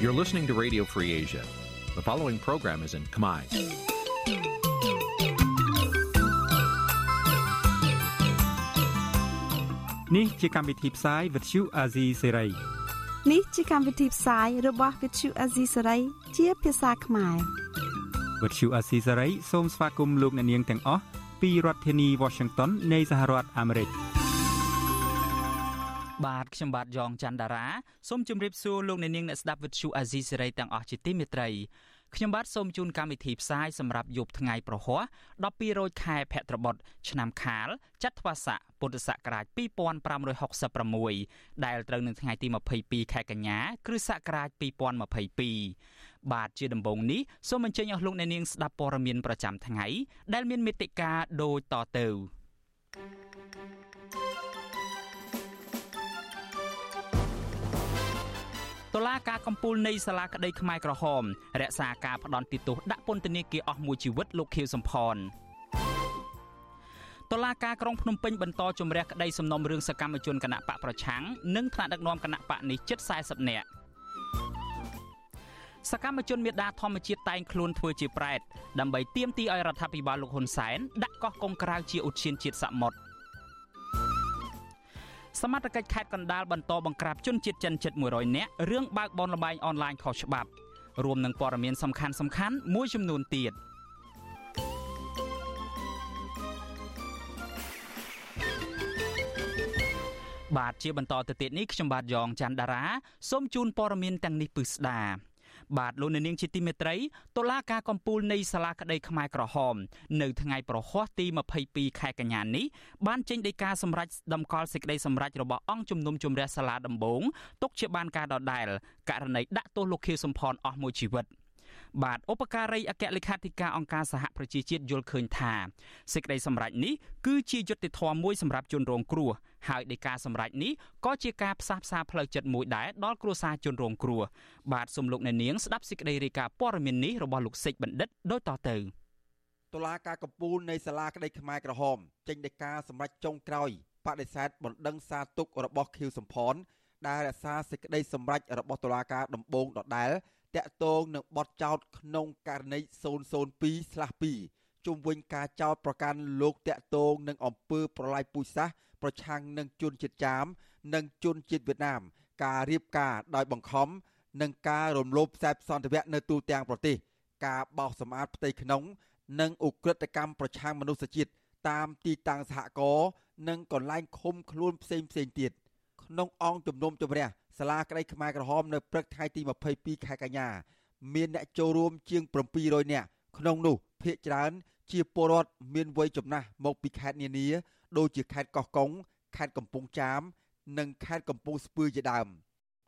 You're listening to Radio Free Asia. The following program is in Khmer. Nǐ chi càm bi tiệp xáy vệt chiu a zì sê ray នេះជាកម្មវិធីផ្សាយរបស់ Vithu Azisari ជាភាសាខ្មែរ វិទ្យុអាស៊ីសេរីសូមស្វាគមន៍លោកអ្នកនាងទាំងអស់ពីរដ្ឋធានី Washington នៃសហរដ្ឋអាមេរិក បាទខ្ញុំបាទយ៉ងច័ន្ទដារាសូមជម្រាបសួរលោកអ្នកនាងអ្នកស្ដាប់វិទ្យុអាស៊ីសេរីទាំងអស់ជាទីមេត្រីខ្ញុំបាទសូមជូនកម្មវិធីផ្សាយសម្រាប់យប់ថ្ងៃប្រហ័ស12រោចខែភទ្របទឆ្នាំខាលចត្វាស័កពុទ្ធសករាជ2566ដែលត្រូវនឹងថ្ងៃទី22ខែកញ្ញាគ្រិស្តសករាជ2022បាទជាដំបូងនេះសូមអញ្ជើញអស់លោកអ្នកនាងស្ដាប់ព័ត៌មានប្រចាំថ្ងៃដែលមានមេត្តាដូចតទៅ។ តុលាការកំពូលនៃសាលាក្តីខ្មែរក្រហមរក្សាការផ្ដន់ទោសដាក់ពន្ធនាគារអស់មួយជីវិតលោកខៀវសំផនតុលាការក្រុងភ្នំពេញបន្តជំរះក្តីសំណុំរឿងសកម្មជនគណៈបកប្រឆាំងនិងថ្នាក់ដឹកនាំគណៈបកនេះជិត40នាក់សកម្មជនមេដាធម្មជាតិតែងខ្លួនធ្វើជាប្រែតដើម្បីទាមទារឲ្យរដ្ឋាភិបាលលោកហ៊ុនសែនដាក់កោះកុងក្រៅជាឧទ្យានជាតិសមុទ្រ សមត្ថកិច្ចខេត្តកណ្ដាលបន្តបង្ក្រាបជនជាតិចិនជិត100នាក់រឿងបើកបនលបែងអនឡាញខុសច្បាប់រួមនឹងព័ត៌មានសំខាន់សំខាន់មួយចំនួនទៀតបាទជាបន្តទៅទៀតនេះខ្ញុំបាទយ៉ងច័ន្ទដារាសូមជូនព័ត៌មានទាំងនេះពឹស្ដា បាទលោកនាងជាទីមេត្រីតុលាការកំពូលនៃសាលាក្តីខ្មែរក្រហម នៅថ្ងៃប្រហ័សទី22ខែកញ្ញានេះបានចេញដីកាសម្រេចតម្កល់សេចក្តីសម្រេចរបស់អង្គជំនុំជម្រះសាលាដំបងទុកជាបានការដដែលករណីដាក់ទោសលោកខៀវសំផនអស់មួយជីវិត។ បាទឧបការីអគ្គលេខាធិការអង្គការសហប្រជាជាតិយល់ឃើញថាសេចក្តីសម្រេចនេះគឺជាយុត្តិធម៌មួយសម្រាប់ជនរងគ្រោះហើយដោយការសម្រេចនេះក៏ជាការផ្សះផ្សាផ្លូវចិត្តមួយដែរដល់គ្រួសារជនរងគ្រោះបាទសូមលោកអ្នកនាងស្ដាប់សេចក្តីរាយការណ៍ព័ត៌មាននេះរបស់លោកសេចបណ្ឌិតដូចតទៅតុលាការកំពូលនៃសាលាក្តីខ្មែរក្រហមចេញដីកាសម្រេចចុងក្រោយបដិសេធបណ្ដឹងសារទុករបស់ខៀវសំផនដែលរក្សាសេចក្តីសម្រេចរបស់តុលាការដំបូងដដែល តាក់ទងនឹងបទចោតក្នុងករណី002/2ជុំវិញការចោតប្រកាន់លោកតាក់ទងនឹងអំពើប្រល័យពូជសាសន៍ប្រឆាំងនឹងជនជាតិចាម និងជនជាតិវៀតណាម ការរៀបការដោយបង្ខំនិងការរំលោភខ្សែសន្តិវៈនៅទូទាំងប្រទេស ការបោសសម្អាតផ្ទៃក្នុង និងឧក្រិដ្ឋកម្មប្រឆាំងមនុស្សជាតិតាមទីតាំងសហគមន៍និងកន្លែងឃុំខ្លួនផ្សេងផ្សេងទៀតក្នុងអង្គជំនុំជម្រះ សាលាក្តីខ្មែរក្រហមនៅព្រឹកថ្ងៃទី22ខែកញ្ញាមានអ្នកចូលរួមជាង700នាក់ក្នុងនោះភ្នាក់ច្រើន ជាពលរដ្ឋមានវ័យចំណាស់មកពីខេត្តនានាដូចជាខេត្តកោះកុងខេត្តកំពង់ចាម និងខេត្តកំពង់ស្ពឺជាដើម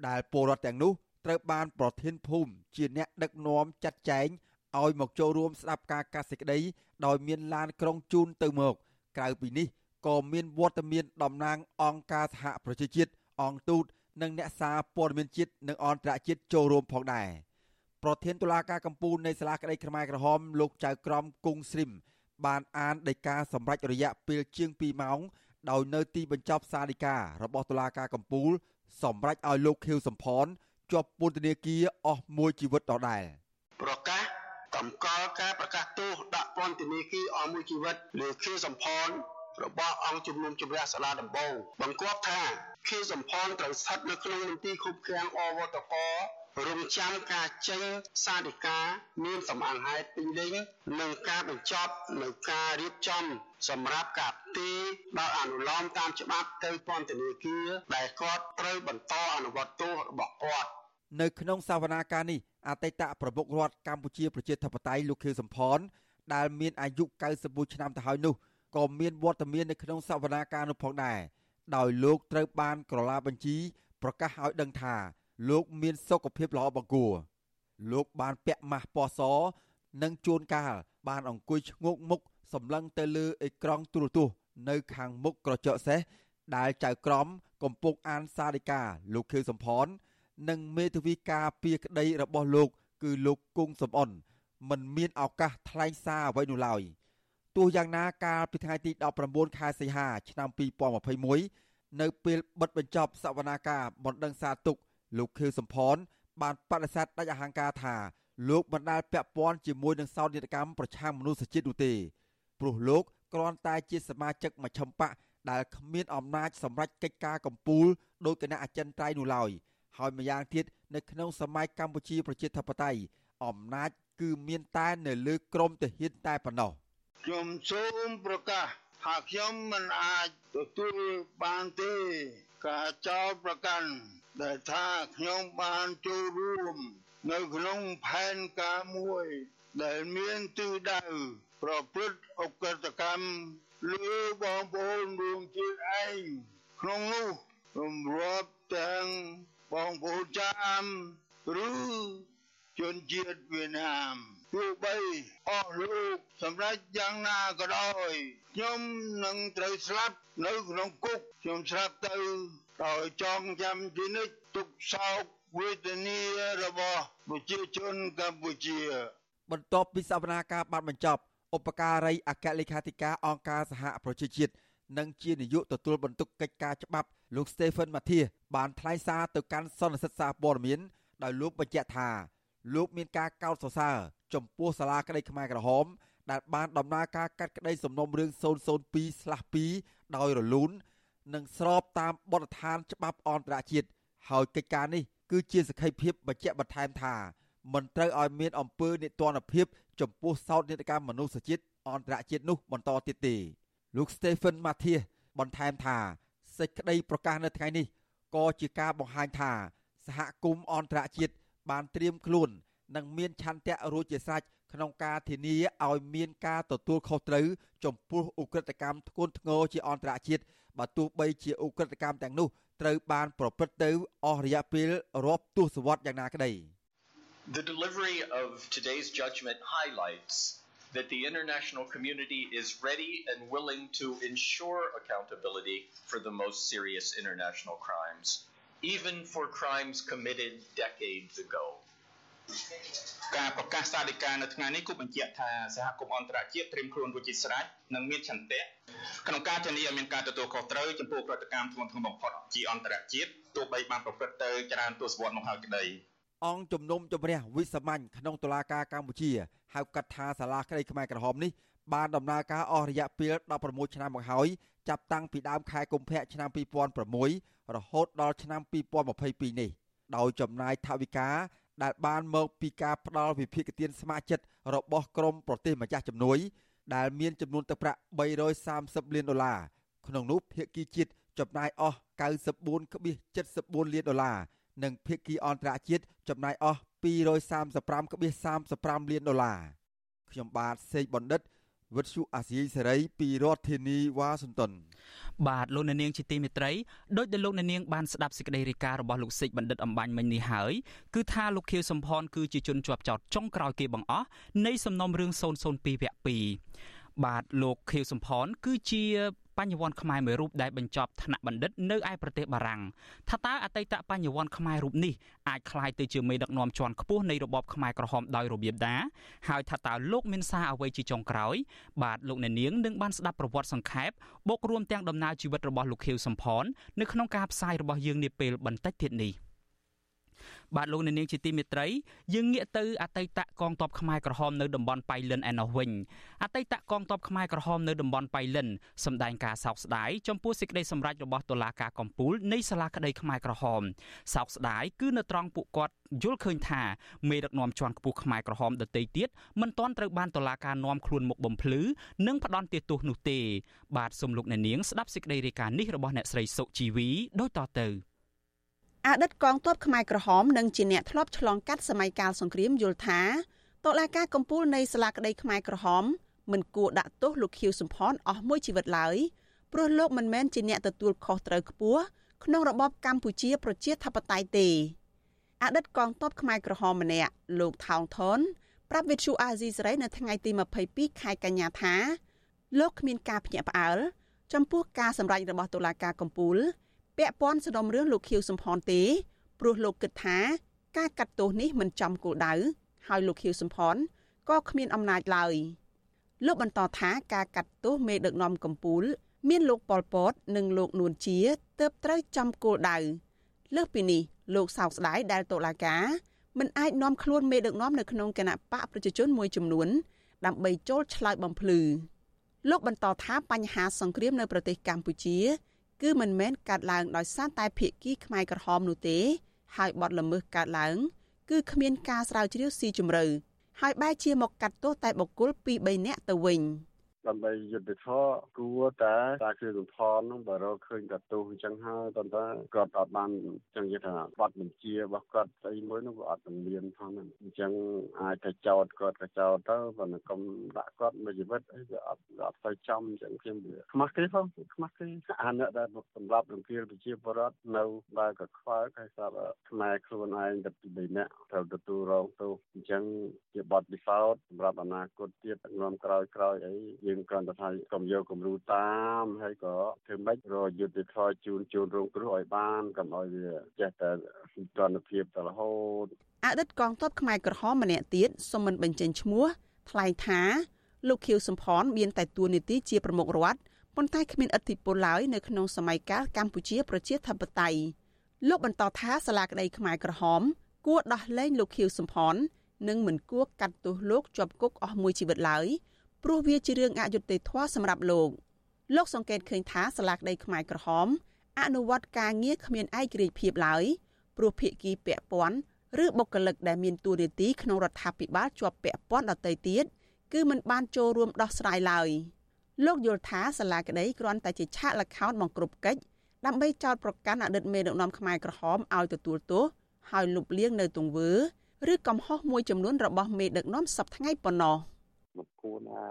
ដែលពលរដ្ឋទាំងនោះត្រូវបានប្រធានភូមិជាអ្នកដឹកនាំចាត់ចែងឲ្យមកចូលរួមស្ដាប់ការកាសសេចក្តីដោយមានឡានក្រុងជូនទៅមក ក្រៅពីនេះក៏មានវត្តមានតំណាងអង្គការសហប្រជាជាតិអង្គទូត និងអ្នកសារព័ត៌មានជាតិនិងអន្តរជាតិចូលរួមផងដែរប្រធានតុលាការកំពូលនៃសាលាក្តីខ្មែរក្រហមលោកចៅក្រមគង់ស្រីមបានអានដីកាសម្រេចរយៈពេលជាង2ម៉ោងដោយនៅទីបញ្ចប់សាលដីការបស់តុលាការកំពូល សម្រេចឲ្យលោកខៀវសំផនជាប់ពន្ធនាគារអស់មួយជីវិតដដែលប្រកាសតម្កល់ការប្រកាសទោសដាក់ពន្ធនាគារអស់មួយជីវិតលោកខៀវសំផនរបស់អង្គជំនុំជម្រះសាលាដំបងបង្គាប់ថា ខៀវសំផនត្រូវស្ថិតនៅក្នុងមន្ទីរឃុំឃាំងអវតករងចាំការចេញសាធិកាមានសម្អាងហេតុពេញលេញនិងការបញ្ចប់នៅការរៀបចំសម្រាប់ការទីដោយអនុលោមតាមច្បាប់ទៅពន្ធនាគារដែលគាត់ត្រូវបន្តអនុវត្តទោសរបស់គាត់នៅក្នុងសវនាការនេះអតីតប្រមុខរដ្ឋកម្ពុជាប្រជាធិបតេយ្យលោកខៀវសំផនដែលមានអាយុ91ឆ្នាំទៅហើយនោះក៏មានវត្តមាននៅក្នុងសវនាការនោះផងដែរ ដោយលោកត្រូវបានក្រឡាបញ្ជី ប្រកាសឲ្យដឹងថា លោកមានសុខភាពល្អបង្គួរលោកបានពាក់ម៉ាស់ពណ៌សនិងជួនកាលបានអង្គុយឈ្ងោកមុខសម្លឹងទៅលើអេក្រង់ទូរទស្សន៍នៅខាងមុខក្រចកសេះដែលចៅក្រមកំពុងអានសារិកាលោកខៀវសំផន និងមេធាវីការពារក្តីរបស់លោក គឺលោកគង់សំអនមិនមានឱកាសថ្លែងសារអ្វីនោះឡើយ ទោះយ៉ាងណាកាលពីថ្ងៃទី19ខែសីហាឆ្នាំ2021នៅពេលបិទបញ្ចប់សវនាការបណ្ដឹងសារទុកលោកខៀវសំផនបានបដិសេធដាច់អហង្ការថាលោកមិនដែលពាក់ព័ន្ធជាមួយនឹងសោកនាដកម្មប្រឆាំងមនុស្សជាតិនោះទេព្រោះលោកគ្រាន់តែជាសមាជិកមជ្ឈិមបកដែលគ្មានអំណាចសម្រេចកិច្ចការកម្ពុជាដោយគណៈអចិន្ត្រៃយ៍នោះឡើយហើយម្យ៉ាងទៀតនៅក្នុងសម័យកម្ពុជាប្រជាធិបតេយ្យអំណាចគឺមានតែនៅលើក្រមទាហានតែប៉ុណ្ណោះ ខ្ញុំសូមប្រកាសថាខ្ញុំមិនអាចទទួលបានទេការចោទប្រកាន់ដែលថាខ្ញុំបានចូលរួមនៅក្នុងផែនការមួយដែលមានទិសដៅប្រព្រឹត្តអកតកម្មលើបងប្អូនរួមជាតិឯងក្នុងនោះរំរាប់ទាំងបងប្អូនចាមឬជនជាតិវៀតណាម ទោះបីអស់លោកសម្រាប់យ៉ាងណាក៏ដោយខ្ញុំនឹងត្រូវស្លាប់នៅក្នុងគុកខ្ញុំស្លាប់ទៅដោយចងចាំជានិច្ចទុកសោកវេទនារបស់ប្រជាជនកម្ពុជា បន្ទាប់ពីសវនាការបានបញ្ចប់ឧបការីអគ្គលេខាធិការអង្គការសហប្រជាជាតិនិងជានាយកទទួលបន្ទុកកិច្ចការច្បាប់លោក Stephen Mathias បានថ្លែងសារទៅកាន់សន្និសីទសារព័ត៌មានដោយលោកបញ្ជាក់ថាលោកមានការកោតសរសើរ ចំពោះសាលាក្តីខ្មែរក្រហម ដែលបានដំណើរការកាត់ក្តីសំណុំរឿង002/2ដោយរលូននិងស្របតាមបទដ្ឋានច្បាប់អន្តរជាតិហើយកិច្ចការនេះគឺជាសក្ខីភាពបញ្ជាក់បន្ថែមថាមិនត្រូវឲ្យមានអំពើនិទានភាពចំពោះសោតនេតកម្មមនុស្សជាតិអន្តរជាតិនោះបន្តទៀតទេលោក Stephen Mathias បន្ថែមថាសេចក្តីប្រកាសនៅថ្ងៃនេះក៏ជាការបង្ហាញថាសហគមន៍អន្តរជាតិបានត្រៀមខ្លួន និងមានឆន្ទៈរួចជាស្រេចក្នុងការធានាឲ្យមានការទទួលខុសត្រូវចំពោះឧក្រិដ្ឋកម្មធ្ងន់ធ្ងរជាអន្តរជាតិបើទោះបីជាឧក្រិដ្ឋកម្មទាំងនោះត្រូវបានប្រព្រឹត្តទៅអស់រយៈពេលរាប់ទសវត្សរ៍យ៉ាងណាក្តី The delivery of today's judgment highlights that the international community is ready and willing to ensure accountability for the most serious international crimes, even for crimes committed decades ago. ការប្រកាសសាលិកានៅថ្ងៃនេះគូបញ្ជាក់ថាសហគមន៍អន្តរជាតិត្រៀមខ្លួនរួចជាស្រេចនិងមានឆន្ទៈក្នុងការធានាឲ្យមានការទទួលខុសត្រូវចំពោះប្រតិកម្មធ្ងន់ធ្ងរបំផុតជាអន្តរជាតិទោះបីបានប្រព្រឹត្តទៅច្រើនទសវត្សរ៍មកហើយក្តីអង្គជំនុំជម្រះវិសាមញ្ញក្នុងតុលាការកម្ពុជាហៅកាត់ថាសាលាក្តីខ្មែរក្រហមនេះបានដំណើរការអស់រយៈពេល16ឆ្នាំមកហើយចាប់តាំងពីដើមខែកុម្ភៈឆ្នាំ2006រហូតដល់ឆ្នាំ2022នេះដោយចំណាយថវិកា ដែលបានមកពីការផ្ដល់វិភាគទានស្ម័គ្រចិត្តរបស់ក្រមប្រទេសម្ចាស់ជំនួយ ដែលមានចំនួនទឹកប្រាក់330លានដុល្លារក្នុងនោះភាគីជាតិចំណាយអស់94.74លានដុល្លារនិងភាគីអន្តរជាតិចំណាយអស់235.35លានដុល្លារខ្ញុំបាទសេកបណ្ឌិត វិទ្យុអាស៊ីសេរីពីរដ្ឋធានីវ៉ាស៊ីនតោនបាទលោកអ្នកនាងជាទីមេត្រីដោយដែលលោកអ្នកនាងបានស្ដាប់សេចក្តីរាយការណ៍របស់លោកសេកបណ្ឌិតអំបញ្ញមិញនេះហើយគឺថាលោកខៀវសំផនគឺជាជនជាប់ចោតចុងក្រោយគេបង្អស់នៃសំណុំរឿង002វគ្គ2បាទលោកខៀវសំផនគឺជា បញ្ញវន្តខ្មែរមួយរូបដែលបញ្ចប់ថ្នាក់បណ្ឌិតនៅឯប្រទេសបារាំងថាតើអតីតបញ្ញវន្តខ្មែររូបនេះអាចក្លាយទៅជាមេដឹកនាំជាន់ខ្ពស់នៃរបបខ្មែរក្រហមដោយរបៀបណាហើយថាតើលោកមានសារអ្វីជាចុងក្រោយ បាទលោកអ្នកនាងនឹងបានស្ដាប់ប្រវត្តិសង្ខេបបូករួមទាំងដំណើរជីវិតរបស់លោកខៀវសំផននៅក្នុងការផ្សាយរបស់យើងនាពេលបន្តិចទៀតនេះ។ បាទលោកអ្នកនាងជាទីមេត្រីយើងងាកទៅអតីតកងទ័ពខ្មែរក្រហមនៅតំបន់ប៉ៃលិនឯណោះវិញអតីតកងទ័ពខ្មែរក្រហមនៅតំបន់ប៉ៃលិនសម្ដែងការសោកស្ដាយចំពោះសេចក្តីសម្រេចរបស់តុលាការកំពូលនៃសាលាក្តីខ្មែរក្រហមសោកស្ដាយគឺនៅត្រង់ពួកគាត់យល់ឃើញថាមេដឹកនាំជាន់ខ្ពស់ខ្មែរក្រហមដទៃទៀតមិនទាន់ត្រូវបានតុលាការនាំខ្លួនមកបំភ្លឺនិងផ្ដន់ទោសនោះទេបាទសូមលោកអ្នកនាងស្ដាប់សេចក្តីរាយការណ៍នេះរបស់អ្នកស្រីសុជីវីដូចតទៅ។ អតីតកងទ័ពខ្មែរក្រហមនិងជាអ្នកធ្លាប់ឆ្លងកាត់សម័យកាលសង្គ្រាមយល់ថាតុលាការកំពូលនៃសាលាក្តីខ្មែរក្រហមមិនគួរដាក់ទោសលោកខៀវសំផនអស់មួយជីវិតឡើយព្រោះលោកមិនមែនជាអ្នកទទួលខុសត្រូវខ្ពស់ក្នុងរបបកម្ពុជាប្រជាធិបតេយ្យទេអតីតកងទ័ពខ្មែរក្រហមម្នាក់លោកថោងថនប្រាប់វិទ្យុអាស៊ីសេរីនៅថ្ងៃទី22ខែកញ្ញាថាលោកគ្មានការភ្ញាក់ផ្អើលចំពោះការសម្រេចរបស់តុលាការកំពូល ពាក់ព័ន្ធសំណុំរឿងលោកខៀវសំផនទេព្រោះលោកគិតថាការកាត់ទោសនេះមិនចំគោលដៅហើយលោកខៀវសំផនក៏គ្មានអំណាចឡើយលោកបន្តថាការកាត់ទោសមេដឹកនាំកម្ពុជាមានលោកប៉ុលពត និងលោកនួនជាទើបត្រូវចំគោលដៅលើសពីនេះលោកសោកស្ដាយដែលតុលាការមិនអាចនាំខ្លួនមេដឹកនាំនៅក្នុងគណៈបកប្រជាជនមួយចំនួន ដើម្បីចូលឆ្លើយបំភ្លឺលោកបន្តថាបញ្ហាសង្គ្រាមនៅប្រទេសកម្ពុជា គឺមិនមែនកើតឡើងដោយសារតែភៀកគីខ្មែរក្រហមនោះទេ ហើយបទល្មើសកើតឡើង គឺគ្មានការស្រាវជ្រាវស៊ីជម្រៅហើយបែរជាមកកាត់ទោសតែបុគ្គល2 3នាក់ទៅវិញ។ ដើម្បីយុទ្ធធរគួរតែតាគឺសំផនហ្នឹងបើរកឃើញកាទូអញ្ចឹងហើយប៉ុន្តែគាត់អត់បានចឹងនិយាយថាបတ်បញ្ជារបស់គាត់ស្អីមួយនោះក៏អត់មានផងហ្នឹងអញ្ចឹងអាចទៅចោតគាត់ក៏ចោតទៅប៉ុន្តែកុំដាក់គាត់មួយជីវិតអីវាអត់អត់ទៅចំអញ្ចឹងខ្ញុំវាខ្មាស់គេផងខ្មាស់គេអាអ្នកដែលសម្រាប់រំភាលប្រជាពលរដ្ឋនៅបើក៏ខ្វល់ហើយស្រាប់ខ្មែរខ្លួនឯងតែពី3នាក់ត្រូវទទួលរងទោសអញ្ចឹងជាបទពិសោធន៍សម្រាប់អនាគតទៀតនាំក្រោយក្រោយអីយើងយើងគ្រាន់តែថាកុំយកគំរូតាមហើយក៏ធ្វើម៉េចរយុទ្ធធរជូនជូនរងគ្រោះឲ្យបានកុំឲ្យវាចេះតែទណ្ឌភាពទៅរហូតអតីតកងទ័ពខ្មែរក្រហមម្នាក់ទៀតសូមមិនបញ្ចេញឈ្មោះថ្លែងថាលោកខៀវសំផនមានតែតួនាទីជាប្រមុខរដ្ឋប៉ុន្តែគ្មានឥទ្ធិពលឡើយនៅក្នុងសម័យកាលកម្ពុជាប្រជាធិបតេយ្យលោកបន្តថាសាលាក្តីខ្មែរក្រហម គួរដោះលែងលោកខៀវសំផននិងមិនគួរកាត់ទោសលោកជាប់គុកអស់មួយជីវិតឡើយ ព្រោះវាជារឿងអយុត្តិធម៌សម្រាប់លោកលោកសង្កេតឃើញថាសាលាក្តីខ្មែរក្រហម អនុវត្តការងារគ្មានឯករាជ្យភាពឡើយព្រោះភាគីពាក់ព័ន្ធឬបុគ្គលិកដែលមានតួនាទីក្នុងរដ្ឋាភិបាលជាប់ពាក់ព័ន្ធដទៃទៀតគឺមិនបានចូលរួមដោះស្រាយឡើយលោកយល់ថាសាលាក្តីគ្រាន់តែជាឆាកល្ខោនបង្ក្រប់កិច្ចដើម្បីចោទប្រកាន់អតីតមេដឹកនាំខ្មែរក្រហមឲ្យទទួលទោសហើយលុបលាងនៅទង្វើ ឬកំហុសមួយចំនួនរបស់មេដឹកនាំសពថ្ងៃប៉ុណ្ណោះ។មិន គួរណា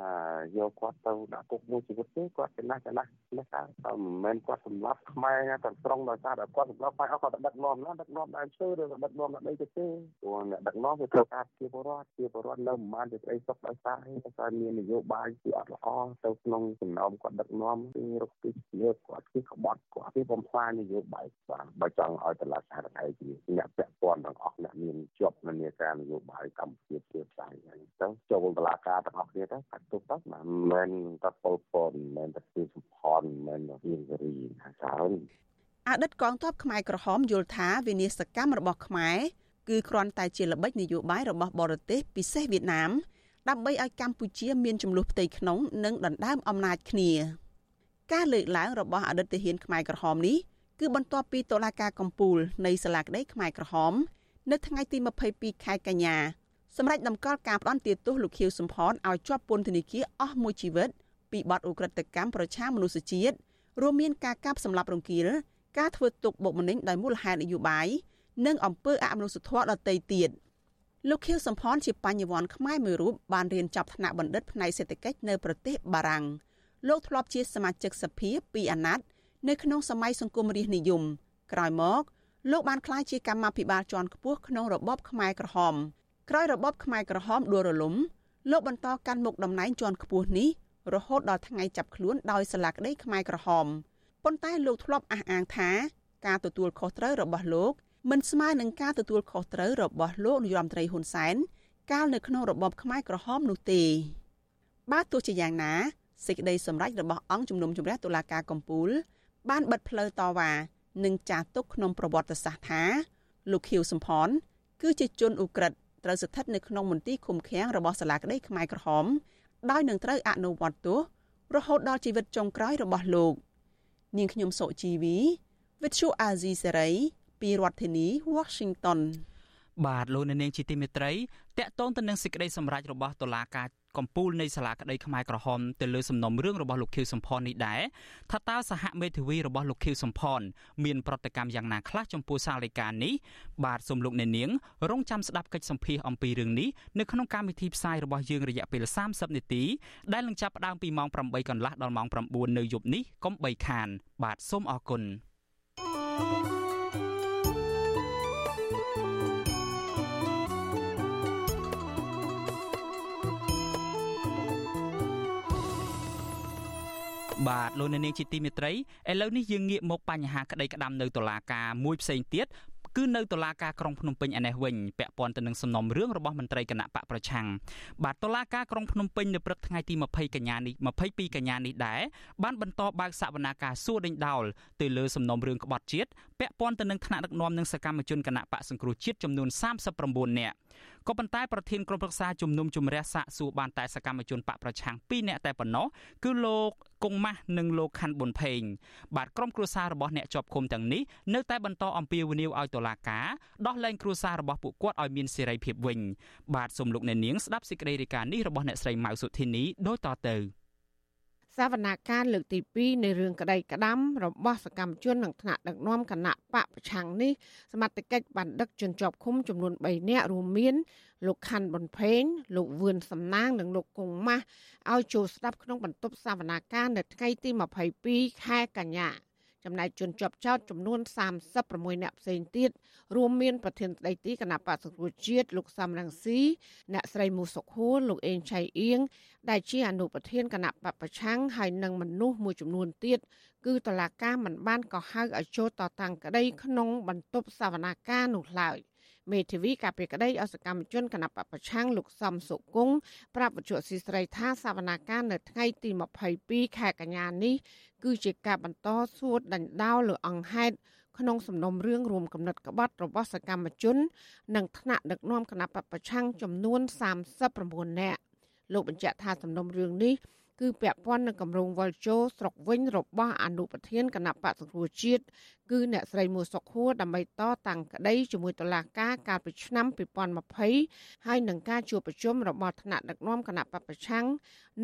យកគាត់ទៅដាក់គុកមួយជីវិតទេគាត់ចំណាស់ចំណាស់នេះថាមិនមែនគាត់សម្លាប់ខ្មែរតែត្រង់ដោយសារតែគាត់សម្លាប់ខ្មែរអស់គាត់ទៅដឹកនាំណាដឹកនាំដើមឈើឬដឹកនាំដាក់ដីទៅទេព្រោះអ្នកដឹកនាំវាត្រូវការជាពលរដ្ឋជាពលរដ្ឋនៅមិនបានជាស្អីសុខដោយសារតែគាត់មាននយោបាយជាអត់ល្អទៅក្នុងចំណោមគាត់ដឹកនាំគឺរកទីជាគាត់គឺក្បត់គាត់គឺបំផ្លាញនយោបាយបាទបើចង់ឲ្យតឡាសារតែជាអ្នកពាក់ព័ន្ធទាំងអស់អ្នកមានជាប់នានាការនយោបាយកម្ពុជាជាផ្សាយអញ្ចឹងចូលតឡាការទាំងអស់គ្នាទៅកាត់ទុកទៅមិនមែនតែពលពតមិនមែនតែពីសុផនមិនមែនពីសេរីថាច្រើនអតីតកងទ័ពខ្មែរក្រហមយល់ថាវិនាសកម្មរបស់ខ្មែរគឺគ្រាន់តែជាល្បិចនយោបាយរបស់បរទេសពិសេសវៀតណាមដើម្បីឲ្យកម្ពុជាមានចំនួនផ្ទៃក្នុងនិងដណ្ដើមអំណាចគ្នាការលើកឡើងរបស់អតីតទាហានខ្មែរក្រហមនេះគឺបន្ទាប់ពីតុលាការកំពូលនៃសាលាក្តីខ្មែរក្រហម នៅថ្ងៃទី22ខែកញ្ញា សម្រាប់ដំកល់ការផ្ដន់ទាទោសលោកខៀវសំផនឲ្យជាប់ពន្ធនាគារអស់មួយជីវិតពីបទឧក្រិដ្ឋកម្មប្រឆាំងមនុស្សជាតិរួមមានការកាប់សម្លាប់រង្គាលការធ្វើទុកបុកម្នេញដោយមូលហេតុនយោបាយនិងអំពើអមនុស្សធម៌ដទៃទៀតលោកខៀវសំផនជាបញ្ញវន្តខ្មែរមួយរូបបានរៀនចប់ថ្នាក់បណ្ឌិតផ្នែកសេដ្ឋកិច្ចនៅប្រទេសបារាំងលោកធ្លាប់ជាសមាជិកសភាពីអាណត្តិនៅក្នុងសម័យសង្គមរាស្ត្រនិយមក្រោយមកលោកបានក្លាយជាកម្មាភិបាលជាន់ខ្ពស់ក្នុងរបបខ្មែរក្រហម ក្រោយរបបខ្មែរក្រហមដួលរលំលោកបន្តកាន់មុខតំណែងជាន់ខ្ពស់នេះរហូតដល់ថ្ងៃចាប់ខ្លួនដោយសាលាក្តីខ្មែរក្រហមប៉ុន្តែលោកធ្លាប់អះអាងថាការទទួលខុសត្រូវរបស់លោកមិនស្មើនឹងការទទួលខុសត្រូវរបស់លោកនាយរដ្ឋមន្ត្រីហ៊ុនសែនកាលនៅក្នុងរបបខ្មែរក្រហមនោះទេបើទោះជាយ៉ាងណាសេចក្តីសម្រេចរបស់អង្គជំនុំជម្រះតុលាការកំពូល បានបិទផ្លូវតវ៉ានិងចាស់ទុកក្នុងប្រវត្តិសាស្ត្រថាលោកខៀវសំផនគឺជាជនឧក្រិដ្ឋ ត្រូវស្ថិតនៅក្នុងមន្ទីរឃុំឃាំងរបស់សាលាក្តីខ្មែរក្រហមដោយនឹងត្រូវអនុវត្តទោសរហូតដល់ជីវិតចុងក្រោយរបស់លោក នាងខ្ញុំសុជីវី Vithu Azizi Serai ពីរដ្ឋធានី Washington បាទលោកអ្នកនាងជាទីមេត្រីតកតងទៅនឹងសេចក្តីសម្រេចរបស់តុលាការ កំពូលនៃសាលាក្តីខ្មែរក្រហមទៅលើសំណុំរឿងរបស់លោកខៀវសំផននេះដែរថាតើសហមេធាវីរបស់លោកខៀវសំផនមានប្រតិកម្មយ៉ាងណាខ្លះចំពោះសាលិកានេះបាទសូមលោកអ្នកនាងរងចាំស្ដាប់កិច្ចសម្ភាសអំពីរឿងនេះនៅក្នុងកម្មវិធីផ្សាយរបស់យើងរយៈពេល30នាទីដែលនឹងចាប់ផ្ដើមពីម៉ោង8កន្លះដល់ម៉ោង9នៅយប់នេះកុំបីខាន បាទសូមអរគុណ thank you បាទលោកអ្នកនាងជាទីមេត្រីឥឡូវនេះយើងងាកមកបញ្ហាក្តីក្តាំនៅតុលាការមួយផ្សេងទៀតគឺនៅតុលាការក្រុងភ្នំពេញឯនេះវិញពាក់ព័ន្ធទៅនឹងសំណុំរឿងរបស់មន្ត្រីគណៈបកប្រឆាំងបាទតុលាការក្រុងភ្នំពេញនៅព្រឹកថ្ងៃទី20កញ្ញានេះ22កញ្ញានេះដែរបានបន្តបើកសវនាការសួរដេញដោលទៅលើសំណុំរឿងក្បត់ជាតិពាក់ព័ន្ធទៅនឹងថ្នាក់ដឹកនាំនិងសកម្មជនគណៈបកសង្គ្រោះជាតិចំនួន39នាក់ ក៏ប៉ុន្តែប្រធានក្រុមប្រឹក្សាជំនុំជម្រះសាកសួរបានតែសកម្មជនបកប្រឆាំង2នាក់តែប៉ុណ្ណោះគឺលោកគង់ម៉ាស់និងលោកខាន់ប៊ុនផេងបាទក្រុមគ្រួសាររបស់អ្នកជាប់ឃុំទាំងនេះនៅតែបន្តអំពាវនាវឲ្យតុលាការដោះលែងគ្រួសាររបស់ពួកគាត់ឲ្យមានសេរីភាពវិញ បាទសូមលោកអ្នកនាងស្ដាប់សេចក្តីរាយការណ៍នេះរបស់អ្នកស្រីម៉ៅសុធីនីដូចតទៅ សវនាការលើកទី2នៃរឿងក្តីក្តាំរបស់សកម្មជននឹងថ្នាក់ដឹកនាំគណៈបកប្រឆាំងនេះសមត្ថកិច្ចបានដឹកជនជាប់ឃុំចំនួន3នាក់រួមមានលោកខាន់ ប៊ុនផេងលោកវឿនសំណាង និងលោកគង់ម៉ាស់ឲ្យចូលស្ដាប់ក្នុងបន្ទប់សវនាការនៅថ្ងៃទី22ខែកញ្ញា ចំណែកជនជាប់ចោតចំនួន36នាក់ផ្សេងទៀតរួមមានប្រធានស្ដីទីគណៈបក្សសង្គ្រោះជាតិលោកសំរងស៊ីអ្នកស្រីមូសុខួរលោកអេងឆៃអៀងដែលជាអនុប្រធានគណៈបពប្រឆាំងហើយនិងមនុស្សមួយចំនួនទៀតគឺតឡាកាមិនបានកោះហៅឲ្យចូលតតាំងក្តីក្នុងបន្ទប់សវនាការនោះឡើយមេធាវីកាពីក្តីអសកម្មជនគណៈបពប្រឆាំងលោកសំសុគង្គប្រាប់វិទ្យុស៊ីស្រីថាសវនាការនៅថ្ងៃទី22ខែកញ្ញានេះ គឺជាការបន្តសួរដណ្ដោលើអង្គហេតុក្នុងសំណុំរឿងរួមកំណត់ក្បត់របស់សកម្មជន និងថ្នាក់ដឹកនាំគណៈបពប្រឆាំងចំនួន39នាក់លោកបញ្ជាក់ថាសំណុំរឿងនេះគឺពាក់ព័ន្ធនឹងគម្រោងវលជោស្រុកវិញរបស់អនុប្រធានគណៈបកសង្គ្រោះជាតិគឺអ្នកស្រីមួសុខួរដើម្បីតតាំងក្តីជាមួយតុលាការកាលពីឆ្នាំ2020ហើយនឹងការជួបប្រជុំរបស់ថ្នាក់ដឹកនាំគណៈបកប្រឆាំង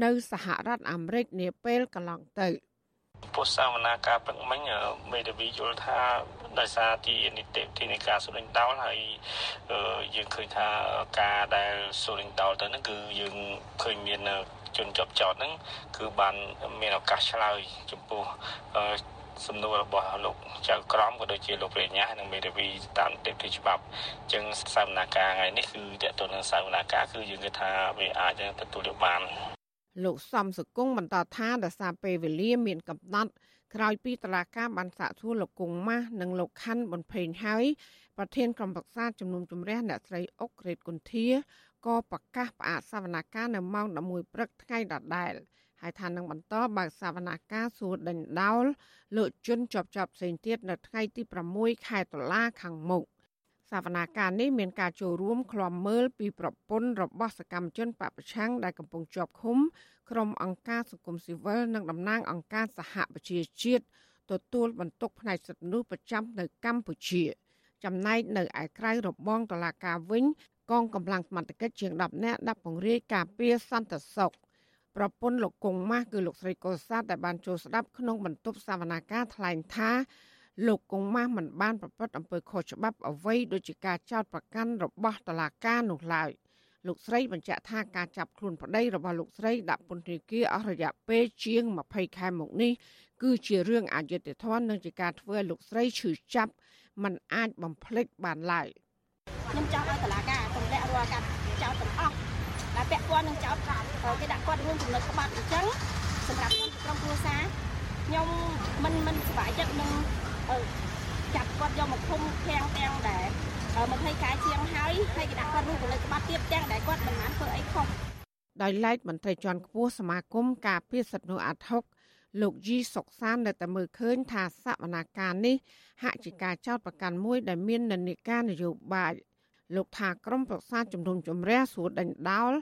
នៅសហរដ្ឋអាមេរិកនាពេលកន្លងទៅ។ ពោះសាវនាការព្រឹកមិញមេធាវីយល់ថាដោយសារទីនីតិវិធីនៃការសូរិញដោលហើយយើងឃើញថាការដែលសូរិញដោលទៅហ្នឹងគឺយើងឃើញមានជនជាប់ចោតហ្នឹងគឺបានមានឱកាសឆ្លើយចំពោះសំណួររបស់លោកចៅក្រមក៏ដូចជាលោកប្រញ្ញានិងមេធាវីតាមទីទីច្បាប់អញ្ចឹងសវនាការថ្ងៃនេះគឺតើតើនឹងសវនាការគឺយើងគិតថាវាអាចទទួលយកបាន លោកសំសុគង្គបន្តថាដោយសារពេលវេលាមានកំណត់ក្រោយពីតឡាការបានសាកសួរលោកគង់ម៉ាស់និងលោកខាន់ប៊ុនផេងហើយប្រធានក្រុមប្រឹក្សាជំនុំជម្រះអ្នកស្រីអុករេតគុន្ធាក៏ប្រកាសផ្អាកសវនកម្មនៅម៉ោង11ព្រឹកថ្ងៃដដែលហើយថានឹងបន្តបើកសវនកម្មសួរដេញដោលលើជនជាប់ជាប់ផ្សេងទៀតនៅថ្ងៃទី6ខែតុលាខាងមុខ សវនាការនេះមានការចូលរួមឃ្លាំមើលពីប្រពន្ធរបស់សកម្មជនបពប្រឆាំងដែលកំពុងជាប់ឃុំក្រុមអង្គការសង្គមស៊ីវិលនិងតំណាងអង្គការសហប្រជាជាតិទទួលបន្ទុកផ្នែកសិទ្ធិមនុស្សប្រចាំនៅកម្ពុជា ចំណែកនៅឯក្រៅរបងតឡាការវិញកងកម្លាំងសមត្ថកិច្ចជាង10នាក់ដាក់ពង្រាយការពារសន្តិសុខប្រពន្ធលោកគង់ម៉ាស់គឺលោកស្រីកុលសាទដែលបានចូលស្ដាប់ក្នុងបន្ទប់សវនាការថ្លែងថា លោកគង់ម៉ាស់មិនបានប្រព្រឹត្តអំពើខុសច្បាប់អ្វីដូចជាការចោទប្រកាន់របស់តុលាការនោះឡើយលោកស្រីបញ្ជាក់ថាការចាប់ខ្លួនប្តីរបស់លោកស្រីដាក់ពន្ធនាគារអស់រយៈពេលជាង20ខែមកនេះគឺជារឿងអយុត្តិធម៌និងជាការធ្វើឲ្យលោកស្រីឈឺចាប់มันអាចបំភ្លេចបានឡើយខ្ញុំចង់ឲ្យតុលាការទម្លាក់រាល់ការចោទទាំងអស់ដែលពាក់ព័ន្ធនឹងចោទគេដាក់គាត់រួមចំណុចក្បត់អញ្ចឹងសម្រាប់ខ្ញុំក្រុមគ្រួសារខ្ញុំមិនមិនសប្បាយចិត្តនឹង ចាប់គាត់យកមកឃុំធាំងទាំងដែរ20ខែជាងហើយហើយគេដាក់គាត់រួមចំណុចក្បត់ទៀតទាំងដែលគាត់មិនបានធ្វើអីខុសដោយឡែកមន្ត្រីជាន់ខ្ពស់សមាគមការពារសិទ្ធិមនុស្សអាត់ហុកលោកយីសុកសាននៅតែមើលឃើញថាសវនាការនេះហាក់ជាការចោទប្រកាន់មួយដែលមាននិន្នាការនយោបាយលោកថាក្រមប្រសាជំនុំជម្រះសួរដេញដោល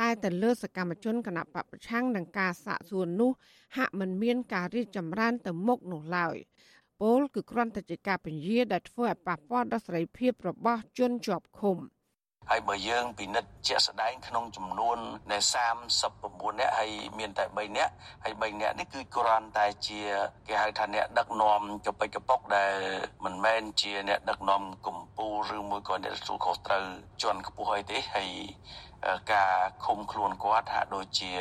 តែទៅលើសកម្មជនគណៈបពប្រឆាំងនឹងការសាកសួរនោះហាក់មិនមានការរីកចម្រើនទៅមុខនោះឡើយ ពលគឺគ្រាន់តែជាការពញាដែលធ្វើឲ្យប៉ះពាល់ដល់សេរីភាពរបស់ជនជាប់ឃុំហើយបើយើងពិនិត្យជាក់ស្ដែងក្នុងចំនួននៃ39នាក់ហើយមានតែ3នាក់ហើយ3នាក់នេះគឺគ្រាន់តែជាគេហៅថាអ្នកដឹកនាំចុបិចកប៉ុកដែលមិនមែនជាអ្នកដឹកនាំកម្ពុជាឬមួយក៏អ្នកទទួលខុសត្រូវជាន់ខ្ពស់អីទេហើយ ការឃុំខ្លួនគាត់ហាក់ដូចជា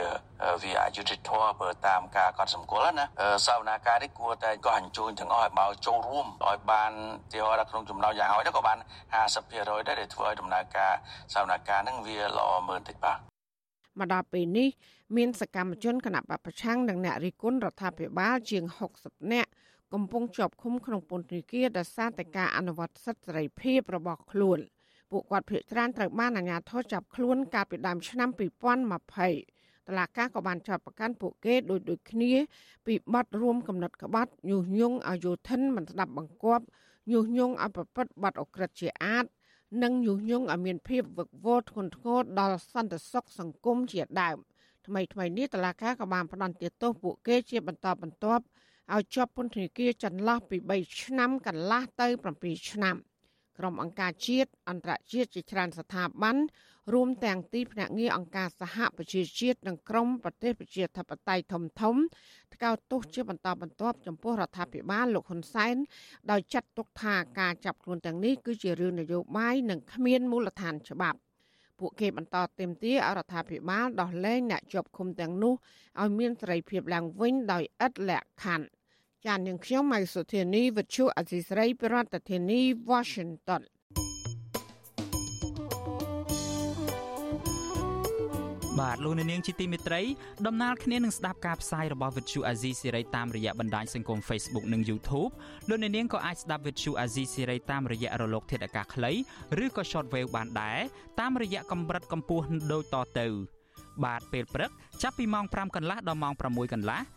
វាអយុត្តិធម៌បើតាមការកត់សម្គាល់ណាសវនាការនេះគួរតែក៏អញ្ជើញទាំងអស់ឲ្យមកចូលរួមឲ្យបានទីហោដល់ក្នុងចំណោមយ៉ាងហោចក៏បាន50%ដែរដែលធ្វើឲ្យដំណើរការសវនាការនឹងវាល្អមើលតិចបាទមកដល់ពេលនេះមានសកម្មជនគណៈបពប្រឆាំងនិងអ្នករិះគន់រដ្ឋាភិបាលជាង60នាក់កំពុងជាប់ឃុំក្នុងពន្ធនាគារដោយសារតែការអនុវត្តសិទ្ធិសេរីភាពរបស់ខ្លួន ពួកគាត់ភ័យច្រានត្រូវបានអាជ្ញាធរចាប់ខ្លួនកាលពីដើមឆ្នាំ2020តឡាកាក៏បានចាប់ប្រកាន់ពួកគេដោយដូចគ្នា ពីបទរួមកំណត់ក្បត់ញុះញង់ឲ្យយោធិនមិនស្ដាប់បង្គាប់ញុះញង់ឲ្យប្រព្រឹត្តបទអក្រិតជាអាតនិងញុះញង់ឲ្យមានភាពវឹកវរធ្ងន់ធ្ងរដល់សន្តិសុខសង្គមជាដើមថ្មីថ្មីនេះតឡាកាក៏បានផ្ដន្ទាទោសពួកគេជាបន្តបន្ទាប់ឲ្យជាប់ពន្ធនាគារចន្លោះពី3ឆ្នាំកន្លះទៅ7ឆ្នាំ ក្រុមអង្គការជាតិអន្តរជាតិជាច្រើនស្ថាប័នរួមទាំងទីភ្នាក់ងារអង្គការសហប្រជាជាតិនិងក្រុមប្រទេសប្រជាធិបតេយ្យធំធំថ្កោលទោសជាបន្តបន្ទាប់ចំពោះរដ្ឋាភិបាលលោកហ៊ុនសែនដោយចាត់ទុកថាការចាប់ខ្លួនទាំងនេះគឺជារឿងនយោបាយនិងគ្មានមូលដ្ឋានច្បាប់ពួកគេបន្តទាមទារឲ្យរដ្ឋាភិបាលដោះលែងអ្នកជាប់ឃុំទាំងនោះឲ្យមានសេរីភាពឡើងវិញដោយឥតលក្ខខណ្ឌ ចាននឹងខ្ញុំម៉ៃសុធានីវិទ្យុអសីស្រីប្រធានាធិបតី Washington បាទលោកនាងជាទីមេត្រីដំណើរគ្នានឹងស្ដាប់ការផ្សាយរបស់ Vuthu Azizi Siri តាមរយៈបណ្ដាញសង្គម Facebook និង YouTube លោកនាងក៏អាចស្ដាប់ Vuthu Azizi Siri តាមរយៈរលក ធាតុអាកាសខ្លីឬក៏ Shortwave បានដែរតាមរយៈកម្រិតកម្ពស់ដូចតទៅ បាទពេលព្រឹកចាប់ពីម៉ោង5កន្លះដល់ម៉ោង6កន្លះ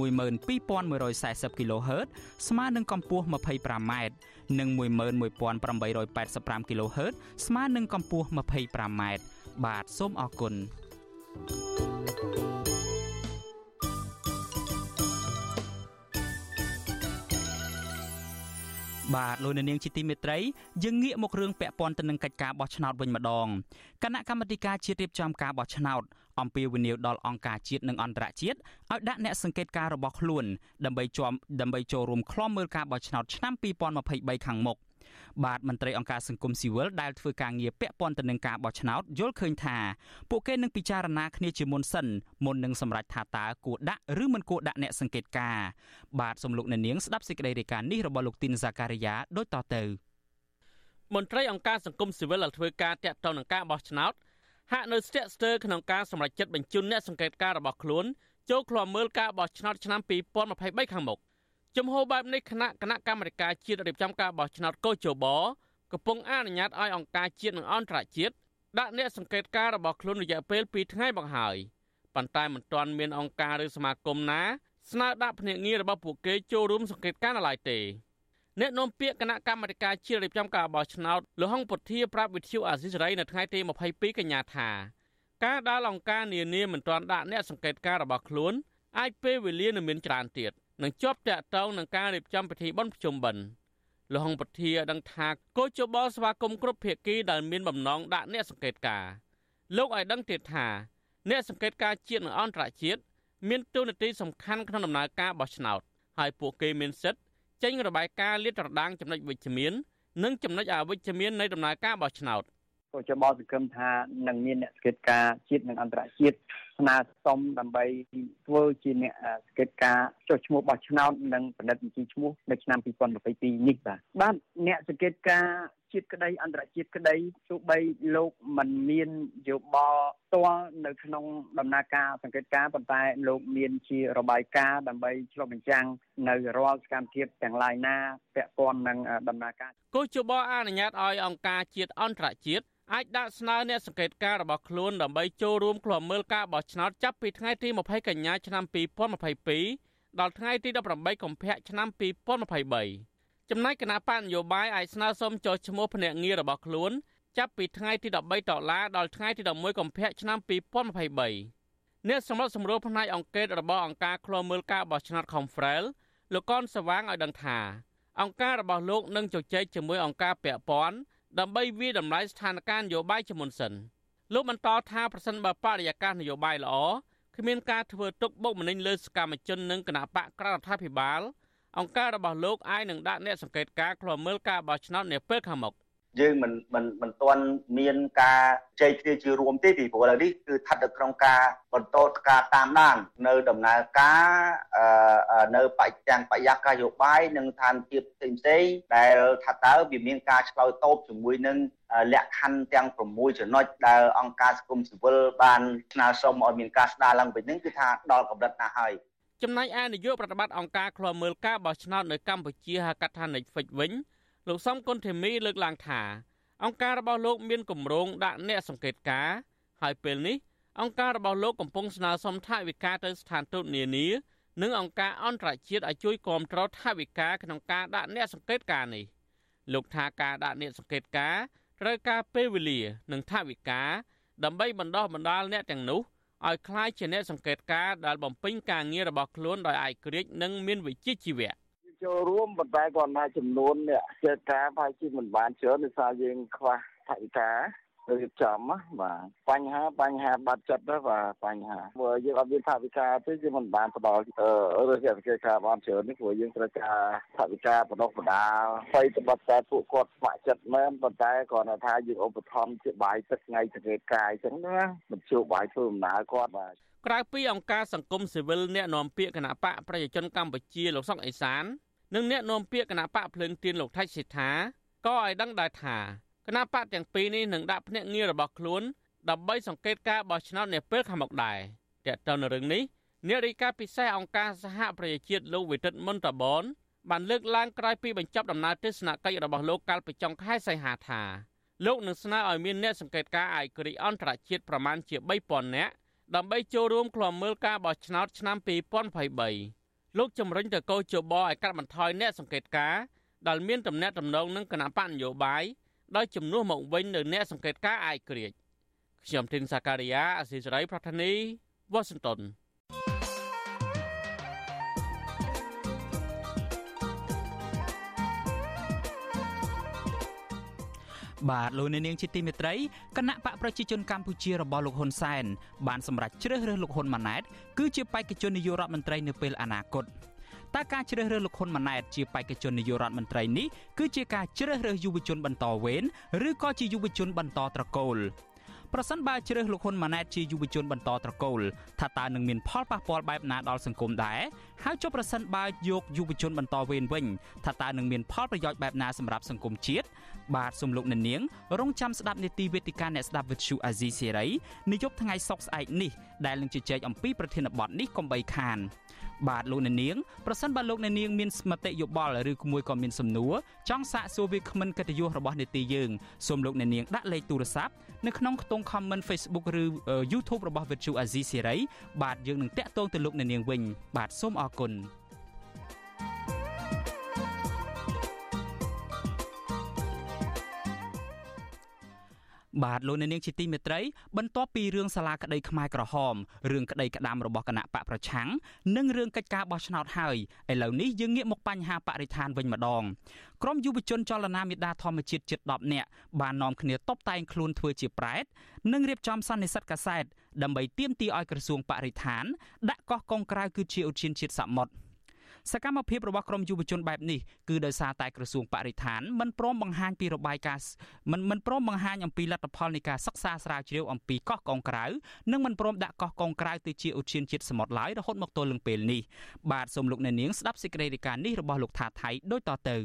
12140 kHz ស្មើនឹងកម្ពស់ 25m និង11885 kHz ស្មើនឹងកម្ពស់ 25m បាទសូមអរគុណ thank you បាទលោកនាងជាទីមេត្រីយើងងាកមករឿងពាក់ព័ន្ធទៅនឹងកិច្ចការបោះឆ្នោតវិញម្ដងគណៈកម្មាធិការជាតិរៀបចំការបោះឆ្នោត អំពាវនាវដល់អង្គការជាតិនិងអន្តរជាតិឲ្យដាក់អ្នកសង្កេតការរបស់ខ្លួនដើម្បីជាប់ដើម្បីចូលរួមក្លំមើលការបោះឆ្នោតឆ្នាំ2023ខាងមុខ។បាទមន្ត្រីអង្គការសង្គមស៊ីវិលដែលធ្វើការងារពាក់ព័ន្ធទៅនឹងការបោះឆ្នោតយល់ឃើញថាពួកគេនឹងពិចារណាគ្នាជាមុនសិនមុននឹងសម្រេចថាតើគួរដាក់ឬមិនគួរដាក់អ្នកសង្កេតការបាទសំលោកអ្នកនាងស្ដាប់សេចក្តីរាយការណ៍នេះរបស់លោកទីនសាការីយ៉ាដូចតទៅមន្ត្រីអង្គការសង្គមស៊ីវិលដែលធ្វើការតាក់ទងនឹងការបោះឆ្នោត ហាក់នៅស្ទាក់ស្ទើរក្នុងការសម្រេចចិត្តបញ្ជូនអ្នកសង្កេតការរបស់ខ្លួនចូលឃ្លាំមើលការបោះឆ្នោតឆ្នាំ2023ខាងមុខ។ជំហរបែបនេះគណៈគណៈកម្មាធិការជាតិរៀបចំការបោះឆ្នោតកោជបកំពុងអនុញ្ញាតឲ្យអង្គការជាតិនិងអន្តរជាតិដាក់អ្នកសង្កេតការរបស់ខ្លួនរយៈពេល2ថ្ងៃមកហើយប៉ុន្តែមិនទាន់មានអង្គការឬសមាគមណាស្នើដាក់ភ្នាក់ងាររបស់ពួកគេចូលរួមសង្កេតការនៅឡើយទេ អ្នកនាំពាក្យគណៈកម្មាធិការជាតិរៀបចំការបោះឆ្នោតលោកហុងពុធាប្រាប់វិទ្យុអាស៊ីសេរីនៅថ្ងៃទី22កញ្ញាថាការដែលអង្គការនានាមិនទាន់ដាក់អ្នកសង្កេតការរបស់ខ្លួនអាចពេលវេលានឹងមានច្រើនទៀតនឹងជាប់តាក់ទងនឹងការរៀបចំពិធីបុណ្យភ្ជុំបិណ្ឌលោកហុងពធាដឹងថាកោជបស្វាគមន៍គ្រប់ភាគីដែលមានបំណងដាក់អ្នកសង្កេតការលោកឲ្យដឹងទៀតថាអ្នកសង្កេតការជាតិនិងអន្តរជាតិមានតួនាទីសំខាន់ក្នុងដំណើរការបោះឆ្នោតហើយពួកគេមានសិទ្ធិ ចេញរបាយការណ៍លាតត្រដាងចំណុចវិជ្ជមាន និងចំណុចអវិជ្ជមាននៃដំណើរការបោះឆ្នោតក៏ចបសង្ឃឹមថានឹងមានអ្នកសង្កេតការជាតិនិងអន្តរជាតិ ស្នើសុំដើម្បីធ្វើជាអ្នកសង្កេតការចុះឈ្មោះបោះឆ្នោតនិងផលិតបញ្ជីឈ្មោះនៅឆ្នាំ2022នេះបាទបាទអ្នកសង្កេតការជាតិក្តីអន្តរជាតិក្តីទោះបីលោកមិនមានយោបល់ផ្ទាល់នៅក្នុងដំណើរការសង្កេតការប៉ុន្តែលោកមានជារបាយការណ៍ដើម្បីឆ្លុះបញ្ចាំងនៅរាល់សកម្មភាពទាំងឡាយណាពាក់ព័ន្ធនឹងដំណើរការគូជបអនុញ្ញាតឲ្យអង្គការជាតិអន្តរជាតិអាចដាក់ស្នើអ្នកសង្កេតការរបស់ខ្លួនដើម្បីចូលរួមឃ្លាំមើលការបោះឆ្នោតចាប់ពីថ្ងៃទី20កញ្ញាឆ្នាំ2022ដល់ថ្ងៃទី18កុម្ភៈឆ្នាំ2023ចំណែកគណៈបញ្ញយោបាយអាចស្នើសុំចុះឈ្មោះភ្នាក់ងាររបស់ខ្លួន ចាប់ពីថ្ងៃទី13ដុល្លារដល់ថ្ងៃទី11កុម្ភៈឆ្នាំ2023អ្នកសម្របសម្រួលផ្នែកអង្គការរបស់អង្គការឃ្លាំមើលការបោះឆ្នោត Confrel លោកកនសវាងឲ្យដឹងថាអង្គការរបស់លោកនឹងជជែកជាមួយអង្គការពាក់ព័ន្ធដើម្បីវាយតម្លៃស្ថានភាពនយោបាយជាមុនសិន លោកបន្តថាប្រសិនបើបរិយាកាសនយោបាយល្អគ្មានការធ្វើទុកបុកម្នេញលើសកម្មជននិងគណៈបកក្រៅរដ្ឋាភិបាលអង្គការរបស់លោកអាចនឹងដាក់អ្នកសង្កេតការឃ្លាំមើលការបោះឆ្នោតនាពេលខាងមុខ យើងមិនមិនមិនទាន់មានការជ័យគ្នាជារួមទេពីព្រោះឥឡូវនេះគឺស្ថិតនៅក្នុងការបន្តការតាមដាន នៅដំណើរការនៅបច្ចទាំងបរិយាកាសយោបាយនិងឋានភាពផ្សេងផ្សេងដែលថាតើវាមានការឆ្លើយតបជាមួយនឹងលក្ខខណ្ឌទាំង6ចំណុចដែលអង្គការសង្គមស៊ីវិលបានស្នើសុំឲ្យមានការស្ដារឡើងវិញនឹងគឺថាដល់កម្រិតណាហើយចំណែកឯនាយកប្រតិបត្តិអង្គការឃ្លាំមើលការបោះឆ្នោតនៅកម្ពុជាហៅកាត់ថា Netflix វិញ លោកសំគុណធីមីលើកឡើងថាអង្គការរបស់លោកមានគម្រោងដាក់អ្នកសង្កេតការណ៍ហើយពេលនេះអង្គការរបស់លោកកំពុងស្នើសុំថវិកាទៅស្ថានទូតនានានិងអង្គការអន្តរជាតិឲ្យជួយគាំទ្រថវិកាក្នុងការដាក់អ្នកសង្កេតការណ៍នេះលោកថាការដាក់អ្នកសង្កេតការណ៍ត្រូវការពេលវេលានិងថវិកាដើម្បីបណ្ដោះបណ្ដាលអ្នកទាំងនោះឲ្យคล้ายជាអ្នកសង្កេតការណ៍ដែលបំពេញការងាររបស់ខ្លួនដោយឯករាជ្យនិងមានវិជ្ជាជីវៈ ចូលរួមប៉ុន្តែគាត់ថាចំនួនអ្នកចេតការប្រហែលជាមិនបានច្រើនដោយសារយើងខ្វះថវិការៀបចំបាទបញ្ហាបញ្ហាបាត់ចិត្តទៅបាទបញ្ហាព្រោះយើងអត់មានថវិកាទេយើងមិនបានផ្ដល់រើសយកវិការបានច្រើននេះព្រោះយើងត្រូវការថវិកាបណ្ដុះបណ្ដាលស្័យត្បិតតែពួកគាត់ស្ម័គ្រចិត្តមែនប៉ុន្តែគាត់ថាយើងឧបត្ថម្ភជាបាយទឹកថ្ងៃសង្កេតការអញ្ចឹងណាមិនជួបបាយធ្វើដំណើរគាត់បាទក្រៅពីអង្គការសង្គមស៊ីវិលអ្នកនាំពាក្យគណៈបកប្រជាជនកម្ពុជាលោកសុកអេសាន និងអ្នកនាំពាក្យគណៈបកភ្លើងទៀនលោកថៃសិដ្ឋាក៏ឲ្យដឹងដែរថាគណៈបកទាំងពីរនេះនឹងដាក់ភ្នាក់ងាររបស់ខ្លួនដើម្បីសង្កេតការបោះឆ្នោតនាពេលខាងមុខដែរតើតើនៅរឿងនេះអ្នករាយការណ៍ពិសេសអង្គការសហប្រជាជាតិលោកវិទិតមុនតបនបានលើកឡើងក្រោយពីបញ្ចប់ដំណើរទស្សនកិច្ចរបស់លោកកាលពីចុងខែសីហាថាលោកនឹងស្នើឲ្យមានអ្នកសង្កេតការណ៍ឯករាជ្យអន្តរជាតិប្រមាណជា3000នាក់ដើម្បីចូលរួមក្លំមើលការបោះឆ្នោតឆ្នាំ2023 លោកជំរិញទៅកោជបឲ្យកាត់បន្ថយអ្នកសង្កេតការណ៍ដែលមានតំណែងតំណងនឹងគណៈបកនយោបាយដោយជំនួសមកវិញនៅអ្នកសង្កេតការអាយក្រិចខ្ញុំធីនសាការីយ៉ាអស៊ីសេរីប្រធានីវ៉ាស៊ីនតោន បាទលោកអ្នកនាងជាទីមេត្រីគណៈបកប្រជាជនកម្ពុជារបស់លោកហ៊ុនសែនបានសម្រេចជ្រើសរើសលោកហ៊ុនម៉ាណែតគឺជាបេក្ខជននាយករដ្ឋមន្ត្រីនៅពេលអនាគត។តើការជ្រើសរើសលោកហ៊ុនម៉ាណែតជាបេក្ខជននាយករដ្ឋមន្ត្រីនេះគឺជាការជ្រើសរើសយុវជនបន្តវេនឬក៏ជាយុវជនបន្តត្រកូល ប្រសិនបើជ្រើសលោកហ៊ុនម៉ាណែតជាយុវជនបន្តត្រកូលថាតើនឹងមានផលប៉ះពាល់បែបណាដល់សង្គមដែរហើយចុះប្រសិនបើយកយុវជនបន្តវេនវិញថាតើនឹងមានផលប្រយោជន៍បែបណាសម្រាប់សង្គមជាតិបាទសំលោកអ្នកនាង រងចាំស្ដាប់នេតិវេទិកាអ្នកស្ដាប់វិទ្យុអាស៊ីសេរីនាយប់ថ្ងៃសុក្រស្អែកនេះដែលនឹងជជែកអំពីប្រធានបទនេះកុំបីខាន បាទលោកអ្នកនាងប្រសិនបើលោកអ្នកនាងមានមតិយោបល់ឬមួយក៏មានសំណួរចង់សាកសួរវាគ្មិនកិត្តិយសរបស់នេតិយើងសូមលោកអ្នកនាងដាក់លេខទូរស័ព្ទនៅក្នុងខ្ទង់ comment Facebook ឬ YouTube របស់ Virtual Azizi Serai បាទយើងនឹងតាក់ទងទៅលោកអ្នកនាងវិញ បាទសូមអរគុណ បាទលោកអ្នកនាងជាទីមេត្រីបន្ទាប់ពីរឿងសាលាក្តីខ្មែរក្រហមរឿងក្តីក្តាមរបស់គណៈបកប្រឆាំងនិងរឿងកិច្ចការបោះឆ្នោតហើយឥឡូវនេះយើងងាកមកបញ្ហាបរិស្ថានវិញម្ដងក្រុមយុវជនចលនាមេដាធម្មជាតិជិត10នាក់បាននាំគ្នាតបតែងខ្លួនធ្វើជាប្រែតនិងរៀបចំសន្និសីទកាសែតដើម្បីទាមទារឲ្យក្រសួងបរិស្ថានដាក់កោះកុងក្រៅគឺជាឧទ្យានជាតិសមុទ្រ សកម្មភាពរបស់ក្រមយុវជនបែបនេះគឺដោយសារតែក្រសួងបរិស្ថានមិនព្រមបង្ហាញពីរបាយការណ៍មិនមិនព្រមបង្ហាញអំពីលទ្ធផលនៃការសិក្សាស្រាវជ្រាវអំពីកោះកុងក្រៅនិងមិនព្រមដាក់កោះកុងក្រៅទៅជាឧទ្យានជាតិសមុទ្រឡើយរហូតមកទល់នឹងពេលនេះបាទសូមលោកអ្នកនាងស្ដាប់សេចក្តីរាយការណ៍នេះរបស់លោកថាថៃដូចតទៅ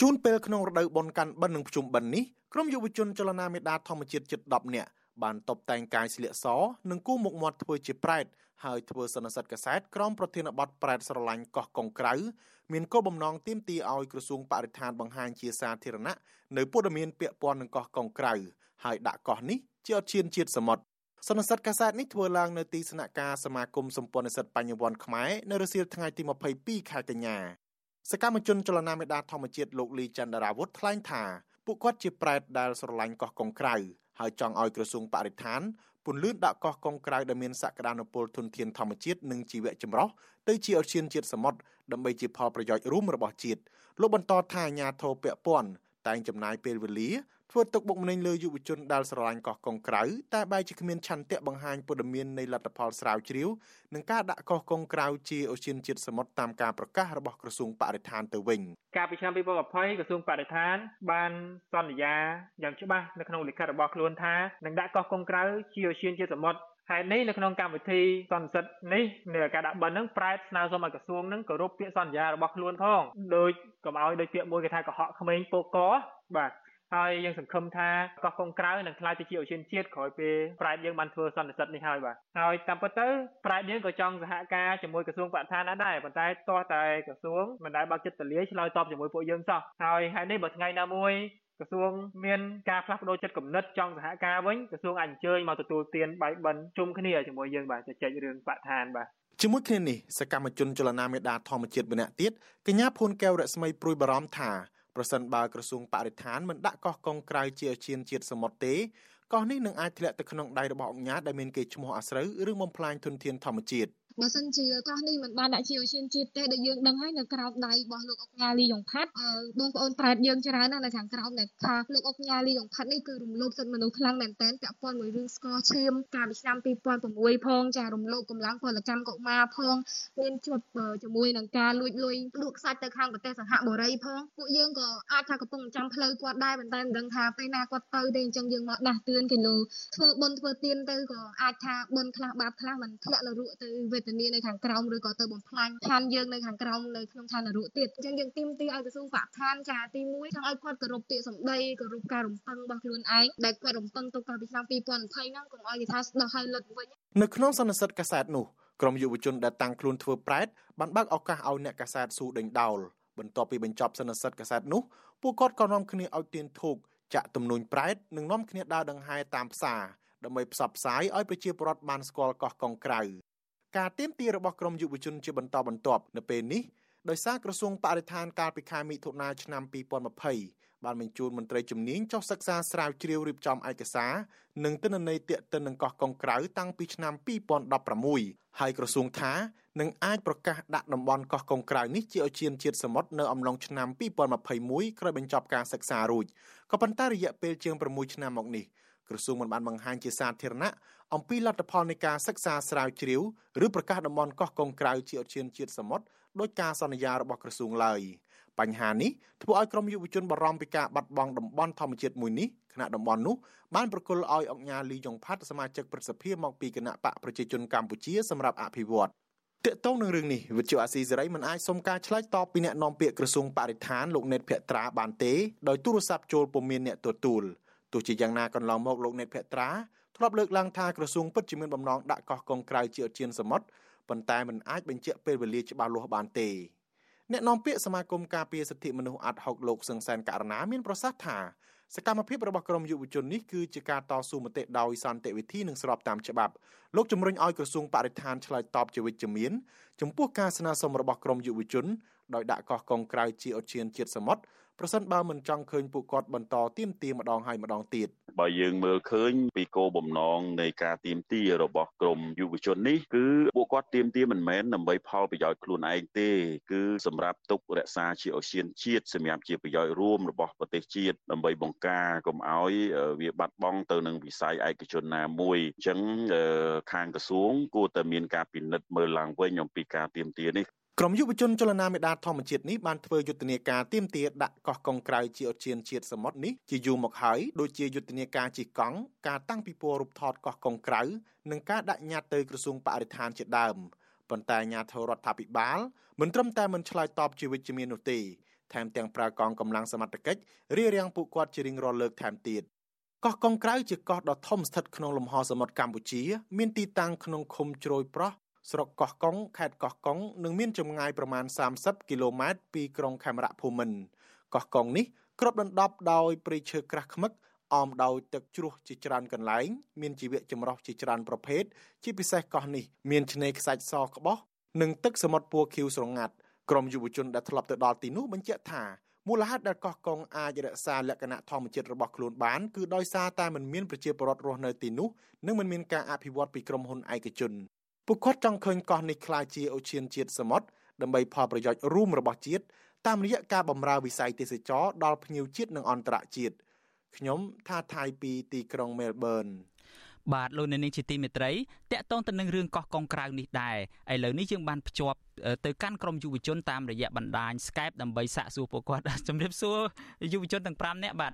ជូនពេលក្នុងរដូវបុណ្យកាន់បិណ្ឌនិងភ្ជុំបិណ្ឌនេះក្រមយុវជនចលនាមេដាធម្មជាតិជិត10នាក់ បានតបតែងកាយស្លៀកស និងគូមុខមាត់ធ្វើជាប្រែតហើយធ្វើសន្និសីទកសែតក្រមប្រធានបទប្រែតស្រឡាញ់កោះកុងក្រៅមានគោលបំណងទាមទារឲ្យក្រសួងបរិស្ថានបង្ហាញជាសាធារណៈនៅព័ត៌មានពាក់ព័ន្ធនឹងកោះកុងក្រៅហើយដាក់កោះនេះជាអធិនជាតិសមុទ្រសន្និសីទកាសែតនេះធ្វើឡើងនៅទីស្នាក់ការសមាគមសម្ព័ន្ធនិស្សិតបញ្ញវន្តខ្មែរនៅរសៀលថ្ងៃទី22ខែកញ្ញាសកម្មជនចលនាមេដាធម្មជាតិលោកលីចន្ទរាវុធថ្លែងថាពួកគាត់ជាប្រែតដែលស្រឡាញ់កោះកុងក្រៅ ហើយចង់ឲ្យក្រសួងបរិស្ថានពន្លឿនដាក់កោះកុងក្រៅដែលមានសក្តានុពលធនធានធម្មជាតិនិងជីវៈចម្រុះទៅជាឧទ្យានជាតិសមុទ្រដើម្បីជាផលប្រយោជន៍រួមរបស់ជាតិលោកបន្តថាអាញាធរពពន់តែងចំណាយពេលវេលា ធ្វើទុកបុកម្នេញលើយុវជនដែលស្រឡាញ់កោះកុងក្រៅតែបែរជាគ្មានឆន្ទៈបង្ហាញព័ត៌មាននៃលទ្ធផលស្រាវជ្រាវនិងការដាក់កោះកុងក្រៅជាអូសៀនជាតិសមុទ្រតាមការប្រកាសរបស់ក្រសួងបរិស្ថានទៅវិញកាលពីឆ្នាំ2020ក្រសួងបរិស្ថានបានសន្យាយ៉ាងច្បាស់នៅក្នុងលិខិតរបស់ខ្លួនថានឹងដាក់កោះកុងក្រៅជាអូសៀនជាតិសមុទ្រហេតុនេះនៅក្នុងកម្មវិធីសន្និសិទនេះនៃការដាក់បិណ្ឌហ្នឹងប្រែតស្នើសុំឲ្យក្រសួងហ្នឹងគោរពពាក្យសន្យារបស់ខ្លួនផងដោយកុំឲ្យដោយពាក្យមួយគេថាកុហកក្មេងពោកកបាទ ហើយយើងសង្ឃឹមថាកោះកុងក្រៅនឹងក្លាយទៅជាអូសៀនជាតិក្រោយពេលប្រែតយើងបានធ្វើសន្និសិទនេះហើយបាទហើយតាមពិតទៅប្រែតយើងក៏ចង់សហការជាមួយក្រសួងបរិស្ថានដែរប៉ុន្តែទាស់តែក្រសួងមិនដែលបើកចិត្តទលាយឆ្លើយតបជាមួយពួកយើងសោះហើយហើយនេះបើថ្ងៃណាមួយក្រសួងមានការផ្លាស់ប្ដូរចិត្តគំនិតចង់សហការវិញក្រសួងអញ្ជើញមកទទួលទានបាយបិណ្ឌជុំគ្នាជាមួយយើងបាទជជែករឿងបរិស្ថានបាទជាមួយគ្នានេះសកម្មជនចលនាមេដាធម្មជាតិម្នាក់ទៀតកញ្ញាភួនកែវរស្មីព្រួយបារម្ភថា ប្រសិនបើក្រសួងបរិស្ថានមិនដាក់កោះកុងក្រៅជាអាស៊ានជាតិសមុទ្រទេកោះនេះនឹងអាចធ្លាក់ទៅក្នុងដៃរបស់អង្គការដែលមានកេរ្តិ៍ឈ្មោះអាស្រូវឬបំផ្លាញធនធានធម្មជាតិ បើសិនជាកោះនេះមិនបានដាក់ជាអូសៀនជាតិទេដែលយើងដឹងហើយនៅក្រោមដៃរបស់លោកអុកញ៉ាលីយ៉ុងផាត់បងប្អូនប្រែតយើងច្រើនណាស់នៅខាងក្រោមដែលថាលោកអុកញ៉ាលីយ៉ុងផាត់នេះគឺរំលោភសិទ្ធិមនុស្សខ្លាំងមែនទែនពាក់ព័ន្ធមួយរឿងស្កឈាមកាលពីឆ្នាំ2006ផងចារំលោភកម្លាំងពលកម្មកុមារផងមានជាប់ជាមួយនឹងការលួចលុយលក់ខ្សាច់ទៅខាងប្រទេសសង្ហបុរីផងពួកយើងក៏អាចថាកំពុងចាំផ្លូវគាត់ដែរប៉ុន្តែមិនដឹងថាពេលណាគាត់ទៅទេអញ្ចឹងយើងមកដាស់តឿនគេលើធ្វើបុណ្យធ្វើទានទៅក៏អាចថាបុណ្យខ្លះបាបខ្លះមិនធ្លាក់នរកទៅវេទនានៅខាងក្រោមឬក៏ទៅបំផ្លាញឋានយើងនៅខាងក្រោមនៅក្នុងឋាននរកទៀតអញ្ចឹងយើងទីមទីឲ្យក្រសួងបរិស្ថានចាទី1ចង់ឲ្យគាត់គោរពពាក្យសម្ដីគោរពការរំពឹងរបស់ខ្លួនឯងដែលគាត់រំពឹងទុកកាលពីឆ្នាំ2020ហ្នឹងកុំឲ្យគេថាស្ដោះឲ្យលុតវិញនៅក្នុងសន្និសីទកាសែតនោះក្រុមយុវជនដែលតាំងខ្លួនធ្វើប្រែតបានបើកឱកាសឲ្យអ្នកកាសែតស៊ូដេញដោលបន្ទាប់ពីបញ្ចប់សន្និសីទកាសែតនោះពួកគាត់ក៏នាំគ្នាឲ្យទៀនធូបចាក់ទំនួញប្រែតនិងនាំគ្នាដើរដង្ហែតាមផ្សារដើម្បីផ្សព្វផ្សាយឲ្យប្រជាពលរដ្ឋបានស្គាល់កោះកុងក្រៅ ការទៀមទារបស់ក្រមយុវជនជាបន្តបន្ទាប់នៅពេលនេះដោយសារក្រសួងបរិស្ថានកាលពីខែមិថុនាឆ្នាំ2020បានបញ្ជូនមន្ត្រីជំនាញចុះសិក្សាស្រាវជ្រាវរៀបចំឯកសារនិងទិន្នន័យទាក់ទិននឹងកោះកុងក្រៅតាំងពីឆ្នាំ2016ហើយក្រសួងថានឹងអាចប្រកាសដាក់តំបន់កោះកុងក្រៅនេះជាឧទ្យានជាតិសមុទ្រនៅអំឡុងឆ្នាំ2021ក្រោយបញ្ចប់ការសិក្សារួចក៏ប៉ុន្តែរយៈពេលជាង6ឆ្នាំមកនេះ ក្រសួងមិនបានបង្ហាញជាសាធារណៈអំពីលទ្ធផលនៃការសិក្សាស្រាវជ្រាវឬប្រកាសតំបន់កោះកុងក្រៅជាឧទ្យានជាតិសមុទ្រដោយការសន្យារបស់ក្រសួងឡើយបញ្ហានេះធ្វើឲ្យក្រមយុវជនបារម្ភពីការបាត់បង់តំបន់ធម្មជាតិមួយនេះគណៈតំបន់នោះបានប្រគល់ឲ្យអង្គការលីយ៉ុងផាត់សមាជិកប្រសិទ្ធភាពមកពីគណៈបកប្រជាជនកម្ពុជាសម្រាប់អភិវឌ្ឍទាក់ទងនឹងរឿងនេះវិទ្យុអាស៊ីសេរីមិនអាចសុំការឆ្លើយតបពីអ្នកនាំពាក្យក្រសួងបរិស្ថានលោកណេតភក្ត្រាបានទេដោយទូរស័ព្ទចូលពុំមានអ្នកទទួល ទោះជាយ៉ាងណាកន្លងមកលោកនេតភក្ត្រាធ្លាប់លើកឡើងថាក្រសួងពិតជាមានបំណងដាក់កោះកុងក្រៅជាឧទ្យានសមុទ្រប៉ុន្តែមិនអាចបញ្ជាក់ពេលវេលាច្បាស់លាស់បានទេអ្នកនាំពាក្យសមាគមការពារសិទ្ធិមនុស្សអាត់ហុកលោកសឹងសែនករណាមានប្រសាសន៍ថាសកម្មភាពរបស់ក្រមយុវជននេះគឺជាការតស៊ូមតិដោយសន្តិវិធីនិងស្របតាមច្បាប់លោកជំរុញឲ្យក្រសួងបរិស្ថានឆ្លើយតបជាវិជ្ជមានចំពោះការស្នើសុំរបស់ក្រមយុវជន ដោយដាក់កោះកុងក្រៅជាឧទ្យានជាតិសមុទ្រប្រសិនបើមិនចង់ឃើញពួកគាត់បន្តទៀមទាម្ដងហើយម្ដងទៀតបើយើងមើលឃើញពីគោលបំណងនៃការទៀមទារបស់ក្រមយុវជននេះគឺពួកគាត់ទៀមទាមិនមែនដើម្បីផលប្រយោជន៍ខ្លួនឯងទេ គឺសម្រាប់ទុករក្សាជាអូសៀនជាតិសម្រាប់ជាប្រយោជន៍រួមរបស់ប្រទេសជាតិដើម្បីបង្ការកុំឲ្យវាបាត់បង់ទៅនឹងវិស័យឯកជនណាមួយអញ្ចឹងខាងក្រសួងគួរតែមានការពិនិត្យមើលឡើងវិញអំពីការទៀមទានេះ ក្រមយុវជនចលនាមេដាធម្មជាតិនេះបានធ្វើយុទ្ធនាការទៀមទាដាក់កោះកុងក្រៅជាឧទ្យានជាតិសមុទ្រនេះជាយូរមកហើយដូចជាយុទ្ធនាការជិះកង់ការតាំងពិព័រណ៍រូបថតកោះកុងក្រៅនិងការដាក់ញត្តិទៅក្រសួងបរិស្ថានជាដើមប៉ុន្តែអាជ្ញាធររដ្ឋាភិបាលមិនត្រឹមតែមិនឆ្លើយតបជាវិជ្ជមាននោះទេថែមទាំងប្រើកងកម្លាំងសមត្ថកិច្ចរារាំងពួកគាត់ជារៀងរាល់លើកថែមទៀតកោះកុងក្រៅជាកោះដ៏ធំស្ថិតក្នុងលំហសមុទ្រកម្ពុជា មានទីតាំងក្នុងឃុំជ្រោយប្រោះ ស្រុកកោះកុងខេត្តកោះកុងនិងមានចម្ងាយប្រមាណ30គីឡូម៉ែត្រពីក្រុងខេមរៈភូមិន្ទកោះកុងនេះគ្របដណ្ដប់ដោយព្រៃឈើក្រាស់ខ្មឹកអមដោយទឹកជ្រោះជាច្រើនកន្លែងមានជីវៈចម្រុះជាច្រើនប្រភេទជាពិសេសកោះនេះមានឆ្នេរខ្សាច់សក្បោះនិងទឹកសមុទ្រពណ៌ខៀវស្រងាត់ក្រុមយុវជនដែលធ្លាប់ទៅដល់ទីនោះបញ្ជាក់ថាមូលហេតុដែលកោះកុងអាចរក្សាលក្ខណៈធម្មជាតិរបស់ខ្លួនបានគឺដោយសារតែมันមានប្រជាពលរដ្ឋរស់នៅទីនោះនិងมันមានការអភិវឌ្ឍពីក្រុមហ៊ុនឯកជន ពួកគាត់ចង់ឃើញកោះនេះក្លាយជាអូឈានជាតិសមុទ្រដើម្បីផលប្រយោជន៍រួមរបស់ជាតិតាមរយៈការបម្រើវិស័យទេសចរដល់ភ្ញៀវជាតិនិងអន្តរជាតិខ្ញុំថាថៃពីទីក្រុងមែលប៊នបាទលោកអ្នកនាងជាទីមេត្រីតកតងទៅនឹងរឿងកោះកុងក្រៅនេះដែរឥឡូវនេះយើងបានភ្ជាប់ទៅកាន់ក្រមយុវជនតាមរយៈបណ្ដាញ Skype ដើម្បីសាកសួរពួកគាត់ជំរាបសួរយុវជនទាំង5នាក់បាទ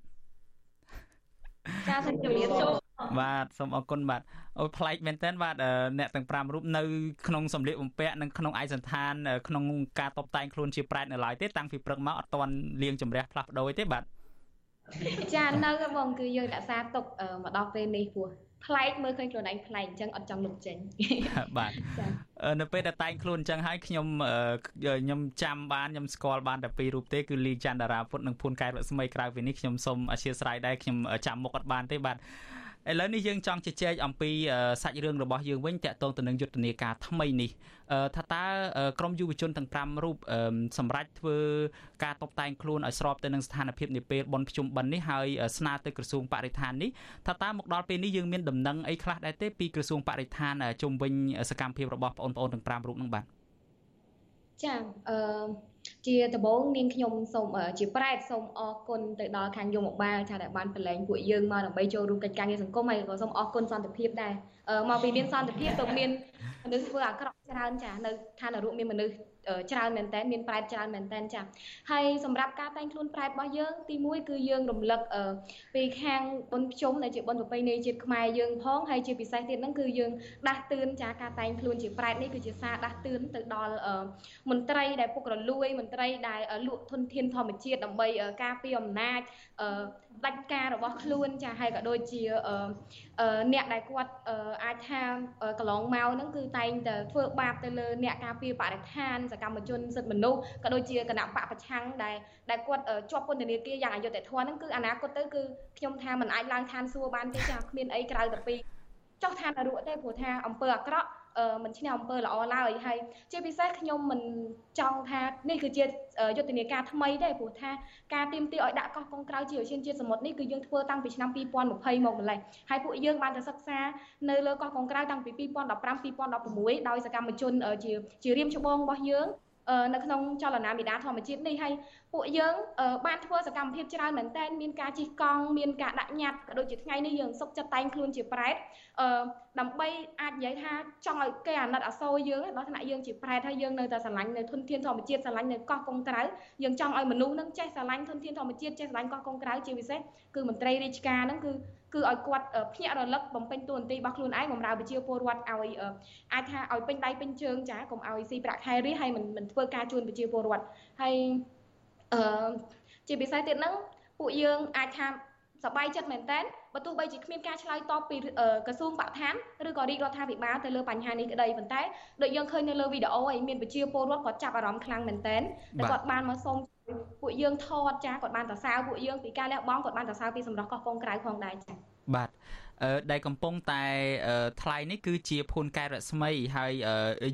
ចាសូមជម្រាបសួរបាទសូមអរគុណបាទអូប្លែកមែនតើបាទអ្នកទាំង5រូបនៅក្នុងសម្លៀកបំពាក់និងក្នុងឯកសន្តានក្នុងការតបតែងខ្លួនជាប្រែតនៅឡើយទេតាំងពីព្រឹកមកអត់ទាន់លៀងជំរះផ្លាស់ប្ដូរទេបាទចានៅបងគឺយើងរក្សាទុកមកដល់ពេលនេះពោះ ប្លែកមើលឃើញខ្លួនឯងប្លែកអញ្ចឹងអត់ចង់លុបចេញបាទនៅពេលដែលតែងខ្លួនអញ្ចឹងហើយខ្ញុំខ្ញុំចាំបានខ្ញុំស្គាល់បានតែពីររូបទេគឺលីច័ន្ទតារាពុតនិងភួនកែរស្មីក្រៅពីនេះខ្ញុំសូមអធិស្ឋានដែរខ្ញុំចាំមុខអត់បានទេបាទ ឥឡូវនេះយើងចង់ជជែកអំពីសាច់រឿងរបស់យើងវិញតកតងទៅនឹងយុទ្ធនាការថ្មីនេះថាតើក្រមយុវជនទាំង5រូបសម្រាប់ធ្វើការតបតែងខ្លួនឲ្យស្របទៅនឹងស្ថានភាពនាពេលបនភ្ជុំបិណ្ឌនេះហើយស្នើទៅក្រសួងបរិស្ថាននេះថាតើមកដល់ពេលនេះយើងមានដំណឹងអីខ្លះដែរទេពីក្រសួងបរិស្ថានជុំវិញសកម្មភាពរបស់បងប្អូនទាំង5រូបហ្នឹងបាទចាអឺ ជាដំបូងនាងខ្ញុំសូមជាប្រែតសូមអរគុណទៅដល់ខាងយមបាលចាដែលបានប្រឡែងពួកយើងមកដើម្បីចូលរួមកិច្ចការងារសង្គមហើយក៏សូមអរគុណសន្តិភាពដែរមកពីមានសន្តិភាពទៅមានមនុស្សធ្វើអាក្រក់ច្រើនចានៅឋាននរកមានមនុស្ស ច្រើនមែនតើមានប្រែតច្រើនមែនតើចាហើយសម្រាប់ការតែងខ្លួនប្រែតរបស់យើងទី1គឺយើងរំលឹកពីខាងបុណ្យភ្ជុំដែលជាបុណ្យប្រពៃណីជាតិខ្មែរយើងផងហើយជាពិសេសទៀតហ្នឹងគឺយើងដាស់តឿនចាការតែងខ្លួនជាប្រែតនេះគឺជាសារដាស់តឿនទៅដល់មន្ត្រីដែលពុករលួយមន្ត្រីដែលលក់ធនធានធម្មជាតិដើម្បីការពារអំណាចដាច់ការរបស់ខ្លួនចាហើយក៏ដូចជាអ្នកដែលគាត់អាចថាកន្លងមកហ្នឹងគឺតែងតែធ្វើបាបទៅលើអ្នកការពារបរិស្ថានសកម្មជនសិទ្ធិមនុស្សក៏ដូចជាគណៈបកប្រឆាំងដែលដែលគាត់ជាប់ពន្ធនាគារយ៉ាងអយុត្តិធម៌ហ្នឹងគឺអនាគតទៅគឺខ្ញុំថាมันអាចឡើងឋានសួគ៌បានទេចាគ្មានអីក្រៅតែពីចុះឋាននរកទេព្រោះថាអំពើអាក្រក់ មិនឈ្នះអំពើល្អឡើយហើយជាពិសេសខ្ញុំមិនចង់ថានេះគឺជាយុទ្ធនាការថ្មីទេព្រោះថាការទៀមទាឲ្យដាក់កោះកុងក្រៅជាឧស្សាហជាតិសមុទ្រនេះគឺយើងធ្វើតាំងពីឆ្នាំ2020មកម្លេះហើយពួកយើងបានទៅសិក្សានៅលើកោះកុងក្រៅតាំងពី2015 2016ដោយសកម្មជនជាជារៀមច្បងរបស់យើងនៅក្នុងចលនាមេដាធម្មជាតិនេះហើយ ពួកយើងបានធ្វើសកម្មភាពច្រើនមែនតើមានការជិះកង់មានការដាក់ញត្តិក៏ដូចជាថ្ងៃនេះយើងសុកចិត្តតែងខ្លួនជាប្រែតអឺដើម្បីអាចនិយាយថាចង់ឲ្យគេអាណិតអាសូរយើងដល់ថ្នាក់យើងជាប្រែតហើយយើងនៅតែស្រឡាញ់នៅធនធានធម្មជាតិស្រឡាញ់នៅកោះកុងក្រៅយើងចង់ឲ្យមនុស្សនឹងចេះស្រឡាញ់ធនធានធម្មជាតិចេះស្រឡាញ់កោះកុងក្រៅជាពិសេសគឺមន្ត្រីរាជការហ្នឹងគឺគឺឲ្យគាត់ភ្ញាក់រលឹកបំពេញតួនាទីរបស់ខ្លួនឯងបម្រើប្រជាពលរដ្ឋឲ្យអាចថាឲ្យពេញដៃពេញជើងចាកុំឲ្យស៊ីប្រាក់ខែរីហើយមិនមិនធ្វើការជូនប្រជាពលរដ្ឋហើយ អឺជាពិសេសទៀតហ្នឹងពួកយើងអាចថាសប្បាយចិត្តមែនតើបើទោះបីជាគ្មានការឆ្លើយតបពីក្រសួងបរិស្ថានឬក៏រាជរដ្ឋាភិបាលទៅលើបញ្ហានេះក្តីប៉ុន្តែដូចយើងឃើញនៅលើវីដេអូហើយមានប្រជាពលរដ្ឋគាត់ចាប់អារម្មណ៍ខ្លាំងមែនតើគាត់បានមកសូមពួកយើងថតចាគាត់បានសរសើរពួកយើងពីការលះបង់គាត់បានសរសើរពីសម្រស់កោះកុងក្រៅផងដែរចាបាទ ដែលកំពុងតែថ្លៃនេះគឺជាភូនកែរស្មីហើយ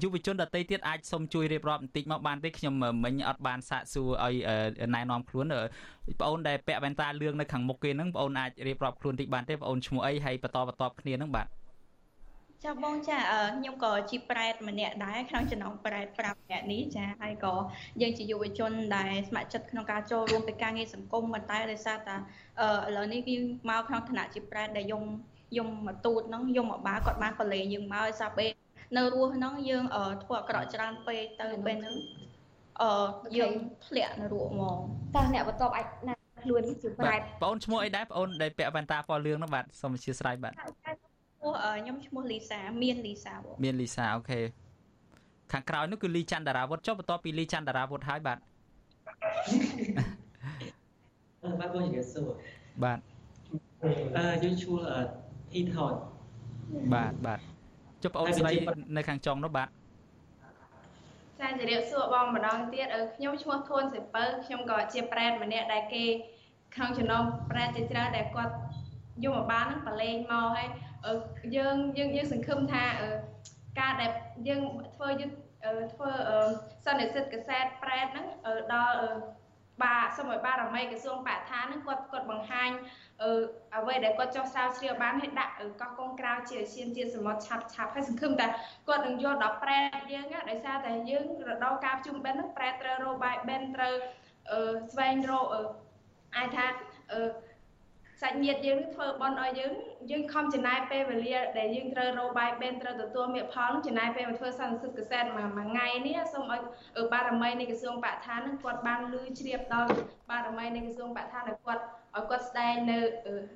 យុវជនដទៃទៀតអាចសុំជួយរៀបរាប់បន្តិចមកបានទេខ្ញុំមិញអត់បានសាកសួរឲ្យណែនាំខ្លួនបងអូនដែលពាក់វ៉ែនតាលឿងនៅខាងមុខគេហ្នឹងបងអូនអាចរៀបរាប់ខ្លួនតិចបានទេបងអូនឈ្មោះអីហើយបន្តបន្តគ្នាហ្នឹងបាទចាបងចាខ្ញុំក៏ជាប្រែតម្នាក់ដែរក្នុងចំណោមប្រែត5ម្នាក់នេះចាហើយក៏យើងជាយុវជនដែលស្ម័គ្រចិត្តក្នុងការចូលរួមទៅការងារសង្គមប៉ុន្តែដោយសារតែឥឡូវនេះយើងមកក្នុងឋានៈជាប្រែតដែលយំ យំមកទូតហ្នឹងយំមកបាគាត់បានប្រឡេយើងមកឲ្យសាពេលនៅរស់ហ្នឹងយើងធ្វើអាក្រក់ច្រើនពេកទៅពេលហ្នឹងអឺយើងធ្លាក់នៅរស់ហ្មងតើអ្នកបន្ទាប់អាចណាខ្លួនជាប្រែតបងអូនឈ្មោះអីដែរបងអូនដែលពាក់វ៉ែនតាពណ៌លឿងហ្នឹងបាទសូមអធិស្ឋានបាទឈ្មោះខ្ញុំឈ្មោះលីសាមានលីសាបងមានលីសាអូខេខាងក្រោយនោះគឺលីច័ន្ទតារាវុធចុះបន្ទាប់ពីលីច័ន្ទតារាវុធហើយបាទអឺបាទបងនិយាយសួរបាទអឺយើងឈ្មោះ អ៊ីថតបាទបាទចុះបងអូនស្រីនៅខាងចុងនោះបាទចាជម្រាបសួរបងម្ដងទៀតខ្ញុំឈ្មោះធួនសិពៅខ្ញុំក៏ជាប្រែតម្នាក់ដែលគេក្នុងចំណោមប្រែតជាច្រើនដែលគាត់យកមកបានហ្នឹងប្រឡែងមកហើយយើងយើងយើងសង្ឃឹមថាការដែលយើងធ្វើយុទ្ធធ្វើសន្និសិទកសែតប្រែតហ្នឹងដល់បាទសូមឲ្យបារមីក្រសួងបរិស្ថានហ្នឹងគាត់គាត់បង្ហាញ អឺអ្វីដែលគាត់ចោះស្រាវជ្រាវបានឲ្យដាក់កោះកុងក្រៅជាអាស៊ានជាតិសមុទ្រឆាប់ឆាប់ហើយសង្ឃឹមតែគាត់នឹងយកដល់ប្រែតយើងដោយសារតែយើងរដូវការប្រជុំបិណ្ឌហ្នឹងប្រែតត្រូវរបាយបិណ្ឌត្រូវអឺស្វែងរកអឺអាចថាអឺសាច់ញាតិយើងធ្វើបន់ឲ្យយើងយើងខំចំណាយពេលវេលាដែលយើងត្រូវរកបាយបេនត្រូវទទួលមេផលចំណាយពេលមកធ្វើសន្និសិទកសែតមួយមួយថ្ងៃនេះសូមឲ្យបារមីនៃក្រសួងបរិស្ថាននឹងគាត់បានលឺជ្រាបដល់បារមីនៃក្រសួងបរិស្ថានឲ្យគាត់ ឲ្យគាត់ស្ដែងនៅ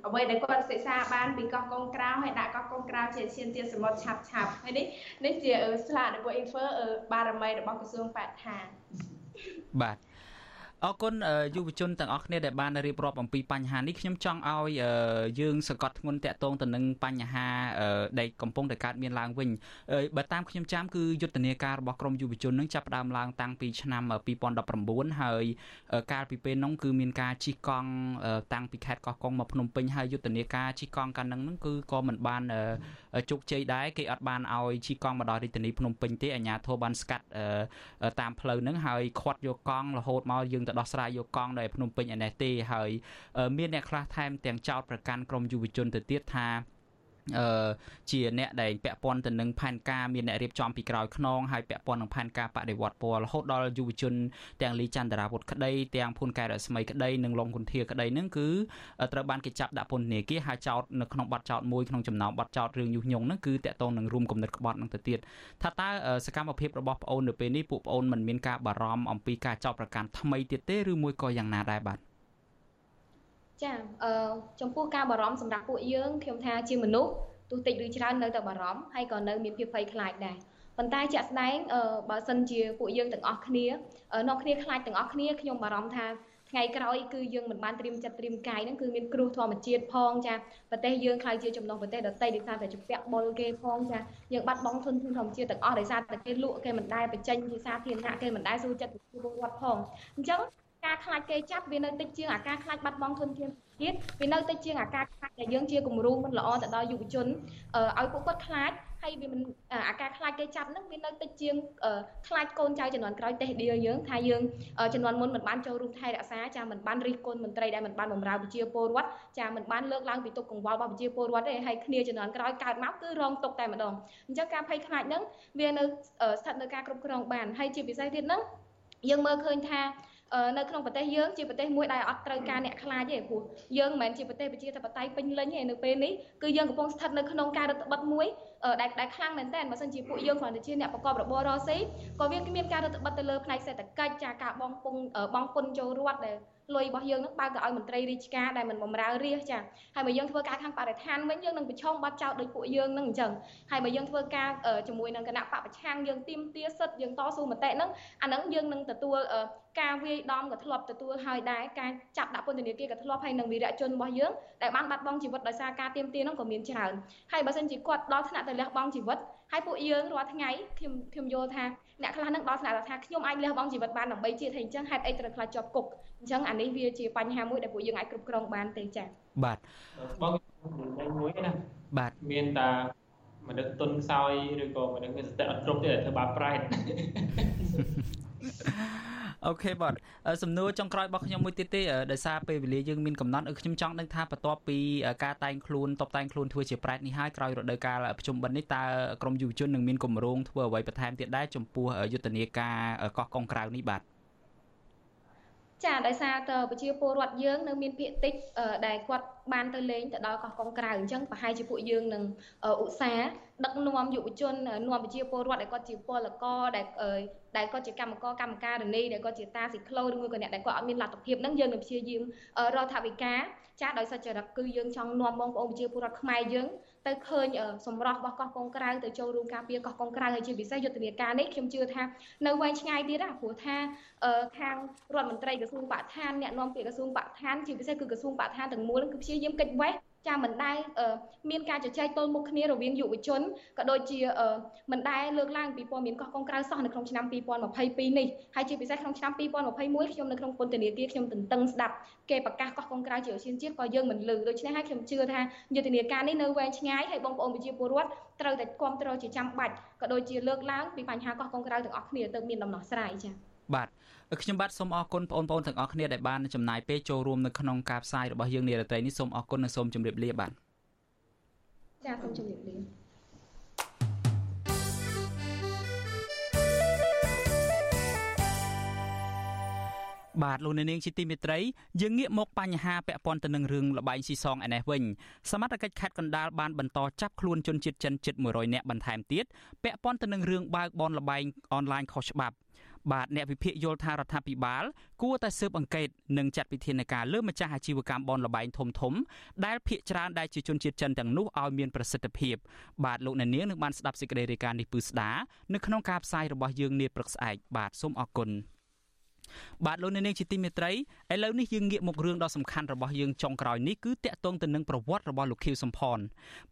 អ្វីដែលគាត់សិក្សាបានពីកោះកុងក្រៅហើយដាក់កោះកុងក្រៅជាឈានទានសមុទ្រឆាប់ឆាប់ហើយនេះនេះជាស្លាករបស់ infer បារមីរបស់ក្រសួងបរិស្ថានបាទ អរគុណយុវជនទាំងអស់គ្នាដែលបានរៀបរាប់អំពីបញ្ហានេះខ្ញុំចង់ឲ្យយើងសង្កត់ធ្ងន់តាក់ទងទៅនឹងបញ្ហាដែលកំពុងតែកើតមានឡើងវិញបើតាមខ្ញុំចាំគឺយុទ្ធនាការរបស់ក្រមយុវជននឹងចាប់ផ្ដើមឡើងតាំងពីឆ្នាំ2019ហើយកាលពីពេលនោះគឺមានការជិះកង់តាំងពីខេត្តកោះកុងមកភ្នំពេញហើយយុទ្ធនាការជិះកង់កាលនោះគឺក៏មិនបានជោគជ័យដែរគេអត់បានឲ្យជិះកង់មកដល់រាជធានីភ្នំពេញទេអាជ្ញាធរបានស្កាត់តាមផ្លូវហ្នឹងហើយខាត់យកកង់រហូតមកយើងទៅដោះស្រាយយកកង់នៅភ្នំពេញឯនេះទេហើយមានអ្នកខ្លះថែមទាំងចោតប្រកាន់ក្រមយុវជនទៅទៀតថាអឺ ជាអ្នកដែលពាក់ព័ន្ធទៅនឹងផែនការមានអ្នករៀបចំពីក្រោយខ្នងហើយពាក់ព័ន្ធនឹងផែនការបដិវត្តពណ៌រហូតដល់យុវជនទាំងលីចន្ទរាវុធក្តីទាំងភូនកែរស្មីក្តីនិងលងគុន្ធាក្តីនឹងគឺត្រូវបានគេចាប់ដាក់ពន្ធនាគារហើយចោតនៅក្នុងបទចោតមួយក្នុងចំណោមបទចោតរឿងញុះញង់នឹងគឺតកតងនឹងរួមគំនិតក្បត់នឹងទៅទៀតថាតើសកម្មភាពរបស់ប្អូននៅពេលនេះពួកប្អូនមិនមានការបារម្ភអំពីការចោតប្រកាន់ថ្មីទៀតទេឬមួយក៏យ៉ាងណាដែរបាទ ចាអឺចំពោះការបារម្ភសម្រាប់ពួកយើងខ្ញុំថាជាមនុស្សទោះតិចឬច្រើននៅតែបារម្ភហើយក៏នៅមានភាពភ័យខ្លាចដែរប៉ុន្តែជាក់ស្ដែងបើសិនជាពួកយើងទាំងអស់គ្នានាំគ្នាខ្លាចទាំងអស់គ្នាខ្ញុំបារម្ភថាថ្ងៃក្រោយគឺយើងមិនបានត្រៀមចិត្តត្រៀមកាយហ្នឹងគឺមានគ្រោះធម្មជាតិផងចាប្រទេសយើងខ្លាចជាចំណុះប្រទេសដទៃដោយសារតែជំពាក់បុលគេផងចាយើងបាត់បង់ធនធានធម្មជាតិទាំងអស់ដោយសារតែគេលក់គេមិនដែលបញ្ចេញជាសាធារណៈគេមិនដែលស៊ូចិត្តពលរដ្ឋផងអញ្ចឹង ការខ្លាចគេចាប់វានៅតិចជាងអាការខ្លាចបាត់បង់ធនធានទៀតវានៅតិចជាងអាការខ្លាចដែលយើងជាគំរូមិនល្អទៅដល់យុវជនឲ្យពួកគាត់ខ្លាចហើយវាមិនអាការខ្លាចគេចាប់ហ្នឹងវានៅតិចជាងខ្លាចកូនចៅចំនួនក្រោយតេះដៀយើងថាយើងចំនួនមុនមិនបានចូលរួមថែរក្សាចាមិនបានរិះគន់មន្ត្រីដែលមិនបានបម្រើប្រជាពលរដ្ឋចាមិនបានលើកឡើងពីទុកកង្វល់របស់ប្រជាពលរដ្ឋទេហើយគ្នាចំនួនក្រោយកើតមកគឺរងទុកតែម្ដងអញ្ចឹងការភ័យខ្លាចហ្នឹងវានៅស្ថិតនៅការគ្រប់គ្រងបានហើយជាពិសេសទៀតហ្នឹងយើងមើលឃើញថា នៅក្នុងប្រទេសយើងជាប្រទេសមួយដែលអត់ត្រូវការអ្នកខ្លាចទេព្រោះយើងមិនមែនជាប្រទេសប្រជាធិបតេយ្យពេញលេញទេនៅពេលនេះគឺយើងកំពុងស្ថិតនៅក្នុងការរដ្ឋបတ်មួយ ដែលដែលខ្លាំងមែនតើបើសិនជាពួកយើងគ្រាន់តែជាអ្នកប្រកបរបររកស៊ីក៏វាមានការរដ្ឋបတ်ទៅលើផ្នែកសេដ្ឋកិច្ចចាការបងពុងបងពុនចូលរដ្ឋដែលលុយរបស់យើងនឹងបើកទៅឲ្យមន្ត្រីរាជការដែលមិនបម្រើរាជចាហើយបើយើងធ្វើការខាងបរិស្ថានវិញយើងនឹងប្រឈមបាត់ចោលដោយពួកយើងនឹងអញ្ចឹងហើយបើយើងធ្វើការជាមួយនឹងគណៈបពប្រឆាំងយើងទីមទាសិទ្ធយើងតស៊ូមតិហ្នឹងអាហ្នឹងយើងនឹងទទួលការវាយដំក៏ធ្លាប់ទទួលហើយដែរការចាប់ដាក់ពន្ធនាគារក៏ធ្លាប់ហើយនឹងវីរៈជនរបស់យើង ដែលបានបាត់បង់ជីវិតដោយសារការទៀមទាហ្នឹងក៏មានច្រើនហើយបើសិនជាគាត់ដល់ថ្នាក់ទៅលះបង់ជីវិតហើយពួកយើងរាល់ថ្ងៃខ្ញុំខ្ញុំយល់ថាអ្នកខ្លះនឹងដល់ថ្នាក់ថាខ្ញុំអាចលះបង់ជីវិតបានដើម្បីជាតិហើយអញ្ចឹងហេតុអីត្រូវខ្លាចជាប់គុកអញ្ចឹងអានេះវាជាបញ្ហាមួយដែលពួកយើងអាចគ្រប់គ្រងបានទេចា៎បាទបងមួយណាបាទមានតាមនុស្សទុនខ្សោយឬក៏មនុស្សមានសតិអត់គ្រប់ទេដែលធ្វើបាបប្រែត អូខេបាទសំណួរចុងក្រោយរបស់ខ្ញុំមួយទៀតទេដោយសារពេលវេលាយើងមានកំណត់ខ្ញុំចង់ដឹងថាបន្ទាប់ពីការតែងខ្លួនតបតែងខ្លួនធ្វើជាប្រែតនេះហើយក្រោយរដូវកាលប្រជុំបិណ្ឌនេះតើក្រមយុវជននឹងមានគម្រោងធ្វើអ្វីបន្ថែមទៀតដែរចំពោះយុទ្ធនាការកោះកុងក្រៅនេះបាទ ចាដោយសារតប្រជាពលរដ្ឋយើងនៅមានពាក្យតិចដែលគាត់បានទៅលេងទៅដល់កោះកុងក្រៅអញ្ចឹងប្រហែលជាពួកយើងនឹងឧស្សាហ៍ដឹកនាំយុវជននាំប្រជាពលរដ្ឋដែលគាត់ជាពលករដែលដែលគាត់ជាកម្មករកម្មការនីដែលគាត់ជាតាស៊ីក្លូឬមួយក៏អ្នកដែលគាត់អត់មានលទ្ធភាពហ្នឹងយើងនឹងព្យាយាមរកថវិកាចាដោយសច្ចរិតគឺយើងចង់នាំបងប្អូនប្រជាពលរដ្ឋខ្មែរយើង ទៅឃើញសម្រស់របស់កោះកុងក្រៅទៅចូលរួមការពារកោះកុងក្រៅហើយជាពិសេសយុទ្ធនាការនេះខ្ញុំជឿថានៅវែងឆ្ងាយទៀតណាព្រោះថាខាងរដ្ឋមន្ត្រីក្រសួងបរិស្ថានអ្នកនាំពាក្យក្រសួងបរិស្ថានជាពិសេសគឺក្រសួងបរិស្ថានទាំងមូលគឺព្យាយាមកិច្ចវេះ ចាមិនដែលមានការជជែកទល់មុខគ្នារវាងយុវជនក៏ដូចជាមិនដែលលើកឡើងពីព័ត៌មានកោះកុងក្រៅសោះនៅក្នុងឆ្នាំ2022នេះហើយជាពិសេសក្នុងឆ្នាំ2021ខ្ញុំនៅក្នុងពន្ធនាគារខ្ញុំទន្ទឹងស្ដាប់គេប្រកាសកោះកុងក្រៅជាអាស៊ានជាតិក៏យើងមិនលឺដូច្នេះហើយខ្ញុំជឿថាយុទ្ធនាការនេះនៅវែងឆ្ងាយហើយបងប្អូនប្រជាពលរដ្ឋត្រូវតែគ្រប់គ្រងជាចាំបាច់ក៏ដូចជាលើកឡើងពីបញ្ហាកោះកុងក្រៅទាំងអស់គ្នាទៅមានដំណោះស្រាយចា៎បាទ ខ្ញុំបាទសូមអរគុណបងប្អូនទាំងអស់គ្នាដែលបានចំណាយពេលចូលរួមនៅក្នុងការផ្សាយរបស់យើងនារាត្រីនេះសូមអរគុណនិងសូមជម្រាបលាបាទចាសូមជម្រាបលាបាទលោកអ្នកនាងជាទីមេត្រីយើងងាកមកបញ្ហាពាក់ព័ន្ធទៅនឹងរឿងលបែងស៊ីសងឯនេះវិញសមត្ថកិច្ចខេត្តកណ្ដាលបានបន្តចាប់ខ្លួនជនជាតិចិនជិត100នាក់បន្ថែមទៀតពាក់ព័ន្ធទៅនឹងរឿងបើកបនលបែងអនឡាញខុសច្បាប់ បាទអ្នកវិភាគយល់ថារដ្ឋាភិបាល គួរតែស៊ើបអង្កេតនិងចាត់វិធានការលើម្ចាស់អាជីវកម្មបនលបែងធំធំដែលភ ieck ច្រើនដែលជាជនជាតិចិនទាំងនោះឲ្យមានប្រសិទ្ធភាពបាទលោកអ្នកនាងនឹងបានស្ដាប់សេចក្តីរាយការណ៍នេះពឺស្ដានៅក្នុងការផ្សាយរបស់យើងនាព្រឹកស្អែកបាទសូមអរគុណ បាទលោកអ្នកនាងជាទីមេត្រីឥឡូវនេះយើងងាកមករឿងដ៏សំខាន់របស់យើងចុងក្រោយនេះគឺតាក់ទងទៅនឹងប្រវត្តិរបស់លោកខៀវសំផន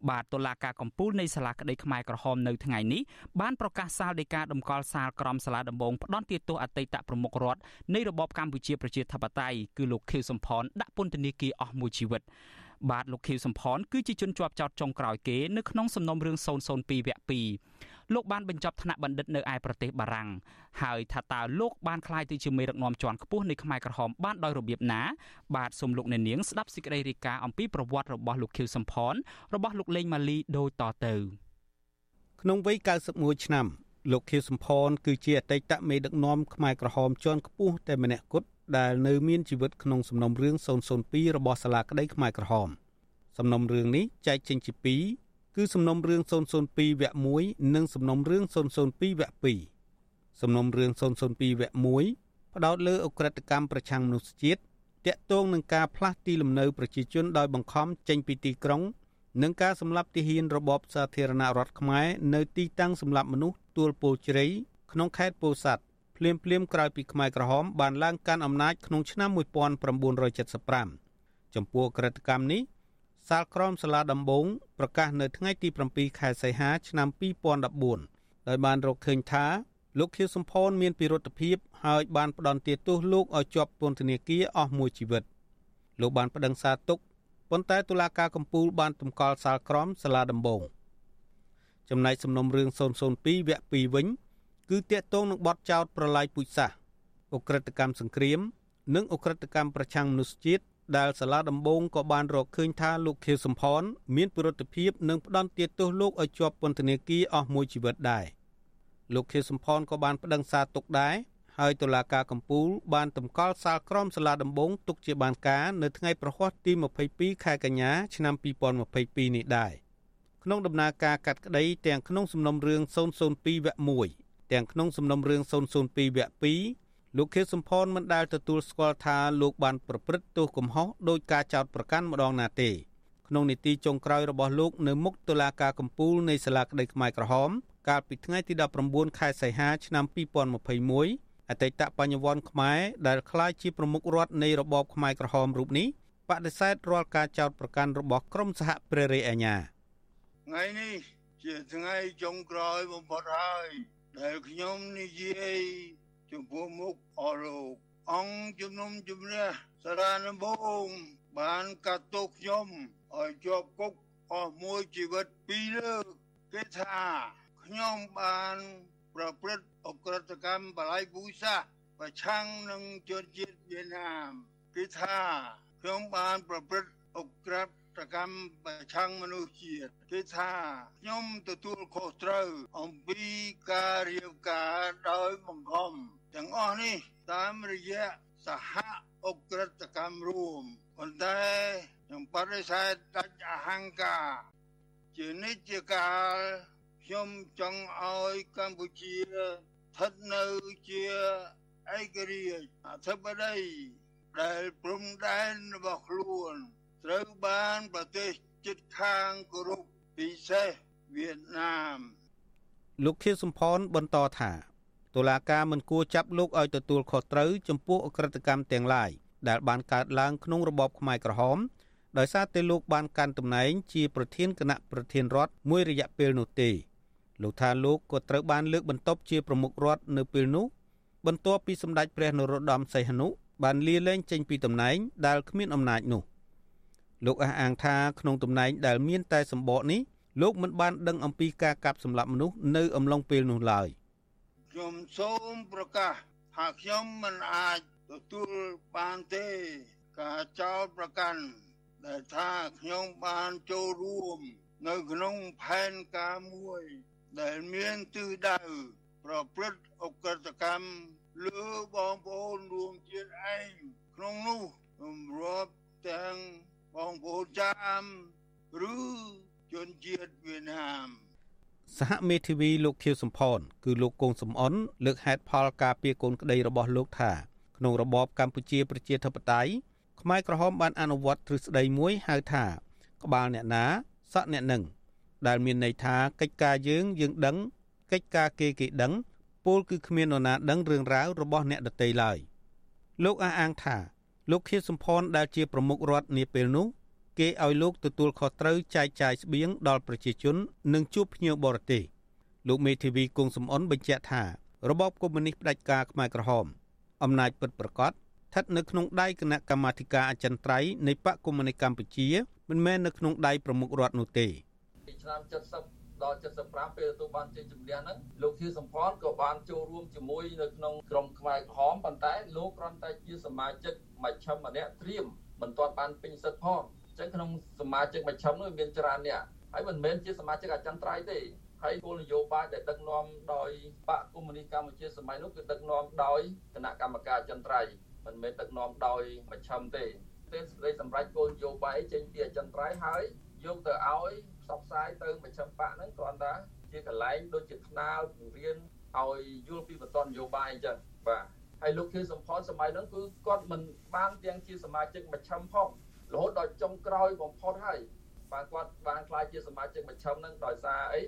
បាទតុលាការកំពូលនៃសាលាក្តីខ្មែរក្រហមនៅថ្ងៃនេះបានប្រកាសសាលដីកាដំកល់សាលក្រមសាលាដំបងផ្ដន់ទោសអតីតប្រមុខរដ្ឋនៃរបបកម្ពុជាប្រជាធិបតេយ្យគឺលោកខៀវសំផនដាក់ពន្ធនាគារអស់មួយជីវិតបាទលោកខៀវសំផនគឺជាជនជាប់ចោតចុងក្រោយគេនៅក្នុងសំណុំរឿង002វគ្គ2 លោកបានបញ្ចប់ថ្នាក់បណ្ឌិតនៅឯប្រទេសបារាំងហើយថាតើលោកបានក្លាយទៅជាមេដឹកនាំជាន់ខ្ពស់នៃខ្មែរក្រហមបានដោយរបៀបណា បាទសូមលោកអ្នកនាងស្ដាប់សេចក្តីរាយការណ៍អំពីប្រវត្តិរបស់លោកខៀវសំផនរបស់លោកលេងម៉ាលីដូចតទៅក្នុងវ័យ91ឆ្នាំលោកខៀវសំផនគឺជាអតីតមេដឹកនាំខ្មែរក្រហមជាន់ខ្ពស់តែម្នាក់គត់ដែលនៅមានជីវិតក្នុងសំណុំរឿង002របស់សាលាក្តីខ្មែរក្រហមសំណុំរឿងនេះចែកចេញជាពីរ គឺសំណុំរឿង002វគ្គ1និងសំណុំរឿង002វគ្គ2សំណុំរឿង002វគ្គ1ផ្ដោតលើអ ுக ្រិតកម្មប្រឆាំងមនុស្សជាតិតាក់ទងនឹងការផ្លាស់ទីលំនៅប្រជាជនដោយបង្ខំចេញពីទីក្រុង និងការសម្លាប់ទាហានរបបសាធារណរដ្ឋខ្មែរនៅទីតាំងសម្លាប់មនុស្សទួលពោជ្រៃក្នុងខេត្តពោធិ៍សាត់ភ្លាមភ្លាមក្រោយពីខ្មែរក្រហមបានឡើងកាន់អំណាចក្នុងឆ្នាំ1975ចំពោះក្រិតកម្មនេះ សាលក្រមសាលាដំបងប្រកាសនៅថ្ងៃទី7ខែសីហាឆ្នាំ2014ដោយបានរកឃើញថាលោកខៀវសំផនមានពិរុទ្ធភាពហើយបានផ្ដន់ទាទោសលោកឲ្យជាប់ពន្ធនាគារអស់មួយជីវិតលោកបានប្តឹងសារទុកប៉ុន្តែតុលាការកំពូលបានទម្កល់សាលក្រមសាលាដំបងចំណែកសំណុំរឿង002វគ្គ2វិញ គឺតាកតងនឹងបទចោតប្រឡាយពូជសាសន៍អ ுக ្រិតកម្មសង្គ្រាម និងអ ுக ្រិតកម្មប្រឆាំងមនុស្សជាតិ ដែលសាលាដំបងក៏បានរកឃើញថាលោកខៀវសំផនមានពិរុទ្ធភាពនិងផ្ដន់ទាទោសលោកឲ្យជាប់ពន្ធនាគារអស់មួយជីវិតដែរលោកខៀវសំផនក៏បានប្តឹងសារទុកដែរហើយតុលាការកំពូលបានតម្កល់សាលក្រមសាលាដំបងទុកជាបានការនៅថ្ងៃប្រហ័សទី22ខែកញ្ញាឆ្នាំ2022នេះដែរក្នុងដំណើរការកាត់ក្តីទាំងក្នុងសំណុំរឿង002វគ្គ1ទាំងក្នុងសំណុំរឿង002វគ្គ2 លោកខៀវសំផនមិនដែលទទួលស្គាល់ថាលោកបានប្រព្រឹត្តទោសកំហុសដោយការចោទប្រកាន់ម្ដងណាទេក្នុងនីតិចុងក្រោយរបស់លោកនៅមុខតុលាការកំពូលនៃសាលាក្តីខ្មែរក្រហម កាលពីថ្ងៃទី19ខែសីហាឆ្នាំ2021អតីតបញ្ញវន្តខ្មែរដែលក្លាយជាប្រមុខរដ្ឋនៃរបបខ្មែរក្រហមរូបនេះបដិសេធរាល់ការចោទប្រកាន់របស់ក្រមសហព្រះរាជអាជ្ញាថ្ងៃនេះជាថ្ងៃចុងក្រោយបំផុតហើយដែលខ្ញុំនិយាយ ចំពោះមុខអស់លោកអង្គជំនុំជម្រះសារានបងបានកាត់ទោសខ្ញុំឲ្យជាប់គុកអស់មួយជីវិតពីរលើកគេថាខ្ញុំបានប្រព្រឹត្តអក្រិតកម្មបល័យពូសាប្រឆាំងនឹងជនជាតិវៀតណាមគេថាខ្ញុំបានប្រព្រឹត្តអក្រិតកម្មប្រឆាំងមនុស្សជាតិគេថាខ្ញុំទទួលខុសត្រូវអំពីការរៀបការដោយបង្ខំ ទាំងអស់នេះតាមរយៈសហអុក្រិតកម្មរួមប៉ុន្តែខ្ញុំបដិសេធដាច់អហង្ការ ជានិច្ចកាលខ្ញុំចង់ឲ្យកម្ពុជាស្ថិតនៅជាឯករាជ្យអធិបតេយ្យដែលព្រំដែនរបស់ខ្លួនត្រូវបានប្រទេសជិតខាងគោរពពិសេសវៀតណាមលោកខៀវសំផនបន្តថា តុលាការមិនគួរចាប់លោកឲ្យទទួលខុសត្រូវចំពោះអក្រិតកម្មទាំងឡាយដែលបានកើតឡើងក្នុងរបបខ្មែរក្រហមដោយសារតែលោកបានកាន់តំណែងជាប្រធានគណៈប្រធានរដ្ឋមួយរយៈពេលនោះទេលោកថាលោកក៏ត្រូវបានលើកបន្ទប់ជាប្រមុខរដ្ឋនៅពេលនោះបន្ទាប់ពីសម្ដេចព្រះនរោត្តមសីហនុបានលាលែងចេញពីតំណែងដែលគ្មានអំណាចនោះលោកអះអាងថាក្នុងតំណែងដែលមានតែសម្បកនេះលោកមិនបានដឹងអំពីការកាប់សម្លាប់មនុស្សនៅអំឡុងពេលនោះឡើយ ខ្ញុំសូមប្រកាសថាខ្ញុំមិនអាចទទួលបានទេការចោទប្រកាន់ដែលថាខ្ញុំបានចូលរួមនៅក្នុងផែនការមួយ ដែលមានទិសដៅប្រព្រឹត្តអកតកម្មលើបងប្អូនរួមជាតិឯងក្នុងនោះសម្រាប់ទាំងបងប្អូនចាមឬជនជាតិវៀតណាម សហមេធាវីលោកខៀវសំផនគឺលោកកូនសំអនលើកហេតុផលការពីកូនក្តីរបស់លោកថាក្នុងរបបកម្ពុជាប្រជាធិបតេយ្យខ្មែរក្រហមបានអនុវត្តទ្រឹស្ដីមួយហៅថា ក្បាលអ្នកណាសក់អ្នកនឹងដែលមានន័យថាកិច្ចការយើងយើងដឹងកិច្ចការគេគេដឹងពលគឺគ្មាននរណាដឹងរឿងរ៉ាវរបស់អ្នកដតីឡើយលោកអះអាងថាលោកខៀវសំផនដែលជាប្រមុខរដ្ឋនាពេលនោះ គេឲ្យលោកទទួលខុសត្រូវចែកចាយស្បៀងដល់ប្រជាជន និងជួបភ្ញៀវបរទេសលោកមេធាវីគង់សំអនបញ្ជាក់ថារបបកុម្មុយនីសផ្ដាច់ការខ្មែរក្រហមអំណាចពិតប្រាកដស្ថិតនៅក្នុងដៃគណៈកម្មាធិការអចិន្ត្រៃយ៍នៃបកកុម្មុយនីសកម្ពុជាមិនមែននៅក្នុងដៃប្រមុខរដ្ឋនោះទេឆ្នាំ70ដល់75ពេលទទួលបានជ័យជំនះហ្នឹងលោកធីសំផនក៏បានចូលរួមជាមួយនៅក្នុងក្រុមខ្មែរក្រហមប៉ុន្តែលោកគ្រាន់តែជាសមាជិកមជ្ឈិមម្នាក់ត្រៀមមិនទាន់បានពេញសិទ្ធិផង ចឹងក្នុងសមាជិកមជ្ឈិមនោះមានច្រើនអ្នកហើយមិនមែនជាសមាជិកអចិន្ត្រៃយ៍ទេហើយគោលនយោបាយដែលដឹកនាំដោយបកកុម្មុយនីសកម្ពុជាសម័យនោះគឺដឹកនាំដោយគណៈកម្មការអចិន្ត្រៃយ៍មិនមែនដឹកនាំដោយមជ្ឈិមទេទេសេចក្តីសម្រេចគោលនយោបាយចេញពីអចិន្ត្រៃយ៍ហើយយកទៅឲ្យផ្សព្វផ្សាយទៅមជ្ឈិមបកហ្នឹងគ្រាន់តែជាកន្លែងដូចជាថ្នាលពង្រៀនឲ្យយល់ពីបន្តនយោបាយអញ្ចឹងបាទហើយលោកខៀវសំផនសម័យហ្នឹងគឺគាត់មិនបានទាំងជាសមាជិកមជ្ឈិមផង រហូតដល់ចុងក្រោយបំផុតហើយបាទគាត់បានខ្លាចជាសមាជិកមជ្ឈិមហ្នឹងដោយសារអី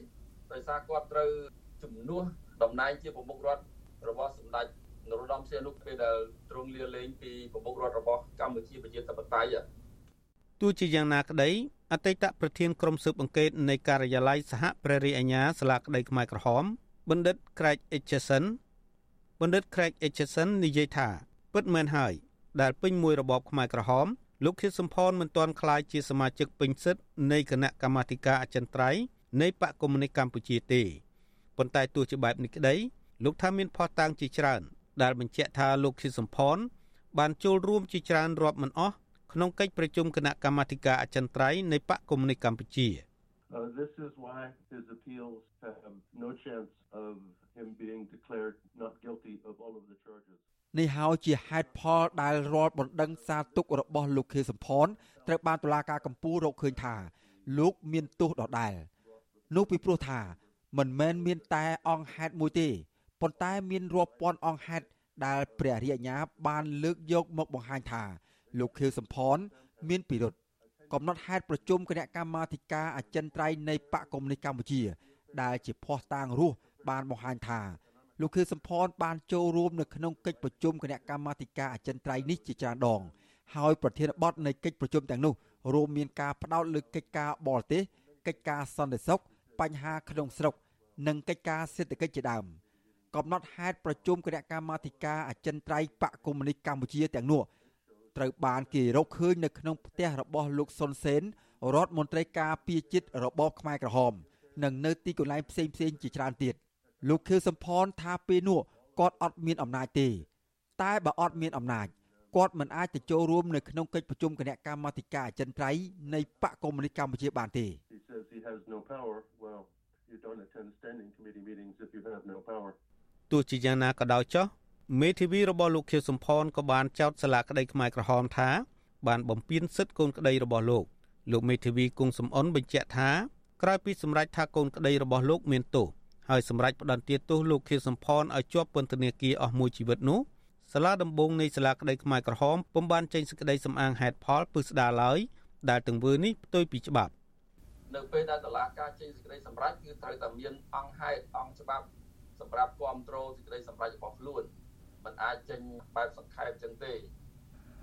ដោយសារគាត់ត្រូវជំនួសតំណែងជាប្រមុខរដ្ឋរបស់សម្ដេចនរោត្តមសីហនុពេលដែលទ្រង់លាលែងពីប្រមុខរដ្ឋរបស់កម្ពុជាប្រជាធិបតេយ្យទោះជាយ៉ាងណាក្តីអតីតប្រធានក្រុមស៊ើបអង្កេតនៃការិយាល័យសហព្រះរាជអាជ្ញាសាលាក្តីខ្មែរក្រហមបណ្ឌិត Craig Etchison បណ្ឌិត Craig Etchison និយាយថាពិតមែនហើយដែលពេញមួយរបបខ្មែរក្រហម លោកខៀវសំផនមិនទាន់ក្លាយជាសមាជិកពេញសិទ្ធិនៃគណៈកម្មាធិការអចិន្ត្រៃយ៍នៃបកកុម្មុយនីសកម្ពុជាទេប៉ុន្តែទោះជាបែបនេះក្តីលោកថាមានផុសតាងជាច្រើន ដែលបញ្ជាក់ថាលោកខៀវសំផន បានចូលរួមជាច្រើនរាប់មិនអស់ក្នុងកិច្ចប្រជុំគណៈកម្មាធិការអចិន្ត្រៃយ៍នៃបកកុម្មុយនីសកម្ពុជា Uh, this is why his appeals have no chance of him being declared not guilty of all of the charges. នេះហើយជាហេតុផលដែលរាល់បណ្ដឹងសារទុករបស់លោកខេសំផនត្រូវបានតុលាការកំពូលរកឃើញថា លោកមានទោសដដែលនោះពីព្រោះថា មិនមែនមានតែអង្គហេតុមួយទេប៉ុន្តែមានរាប់ពាន់អង្គហេតុដែលព្រះរាជអាជ្ញាបានលើកយកមកបង្ហាញថា លោកខៀវសំផនមានពិរុទ្ធកំណត់ហេតុប្រជុំគណៈកម្មាធិការអចិន្ត្រៃយ៍នៃបកកុម្មុយនីសកម្ពុជា ដែលជាភ័ស្តុតាងរស់បានបង្ហាញថា លោកខៀវសំផនបានចូលរួមនៅក្នុងកិច្ចប្រជុំគណៈកម្មាធិការអចិន្ត្រៃយ៍នេះជាច្រើនដង ហើយប្រធានបទនៃកិច្ចប្រជុំទាំងនោះរួមមានការផ្ដោតលើកិច្ចការបរទេសកិច្ចការសន្តិសុខបញ្ហាក្នុងស្រុក និងកិច្ចការសេដ្ឋកិច្ចជាដើមកំណត់ហេតុប្រជុំគណៈកម្មាធិការអចិន្ត្រៃយ៍បកកុម្មុយនីសកម្ពុជាទាំងនោះត្រូវបានគេរកឃើញនៅក្នុងផ្ទះរបស់លោកសុនសេនរដ្ឋមន្ត្រីការពារជាតិរបបខ្មែរក្រហម និងនៅទីកន្លែងផ្សេងៗជាច្រើនទៀត លោកខៀវសំផនថាពេលនោះគាត់អត់មានអំណាចទេ តែបើអត់មានអំណាចគាត់មិនអាចទៅចូលរួមនៅក្នុងកិច្ចប្រជុំគណៈកម្មាធិការអចិន្ត្រៃយ៍នៃបកកុម្មុយនីសកម្ពុជាបានទេទោះជាយ៉ាងណាក៏ដោយចុះមេធាវីរបស់លោកខៀវសំផនក៏បានចោទសាលាក្តីខ្មែរក្រហមថាបានបំពានសិទ្ធិកូនក្តីរបស់លោកលោកមេធាវីគង់សំអនបញ្ជាក់ថាក្រោយពីសម្រេចថាកូនក្តីរបស់លោកមានទោស ហើយសម្រេចផ្តន្ទាទោសលោកខៀវសំផនឲ្យជាប់ពន្ធនាគារអស់មួយជីវិតនោះសាលាដំបងនៃសាលាក្តីខ្មែរក្រហមពុំបានចេញសេចក្តីសម្អាងហេតុផលពឹស្ដារឡើយដែលទង្វើនេះផ្ទុយពីច្បាប់នៅពេលដែលតុលាការចេញសេចក្តីសម្រេចគឺត្រូវតែមានអង្គហេតុអង្គច្បាប់សម្រាប់គ្រប់គ្រងសេចក្តីសម្រេចរបស់ខ្លួនมันអាចចេញបែបសង្ខេបចឹងទេ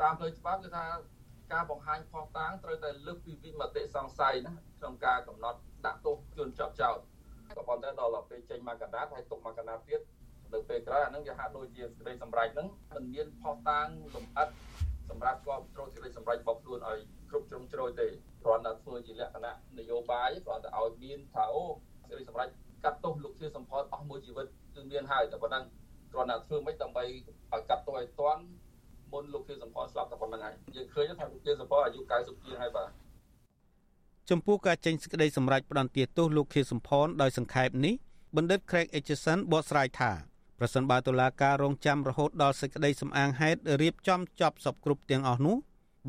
តាមផ្លូវច្បាប់គឺថាការបង្ហាញផុសតាងត្រូវតែលើកពីវិមតិសង្ស័យណាក្នុងការកំណត់ដាក់ទោសជនជាប់ចោត ក៏ប៉ុន្តែដល់ពេលចេញមកកណ្ដាលហើយទុកមកកណ្ដាលទៀតនៅពេលក្រោយអានឹងវាហាក់ដូចជាសេចក្តីសម្រេចហ្នឹងมันមានផុសតាងលម្អិតសម្រាប់គ្រប់គ្រងសេចក្តីសម្រេចរបស់ខ្លួនឲ្យគ្រប់ជ្រុងជ្រោយទេគ្រាន់តែធ្វើជាលក្ខណៈនយោបាយគ្រាន់តែឲ្យមានថាអូសេចក្តីសម្រេចកាត់ទោសលោកជាសម្ផស្សអស់មួយជីវិតគឺមានហើយតែប៉ុណ្ណឹងគ្រាន់តែធ្វើមិនដើម្បីឲ្យកាត់ទោសឲ្យទាន់មុនលោកជាសម្ផស្សស្លាប់តែប៉ុណ្្នឹងហើយយើងឃើញថាលោកជាសម្ផស្សអាយុ90ជាងហើយបាទ ចំពោះការចេញសេចក្តីសម្រេចផ្តន្ទាទោសលោកខៀវសំផនដោយសង្ខេបនេះបណ្ឌិត Craig Etchison បកស្រាយថាប្រសិនបើតុលាការរងចាំរហូតដល់សេចក្តីសម្អាងហេតុរៀបចំចប់សពគ្រប់ទាំងអស់នោះ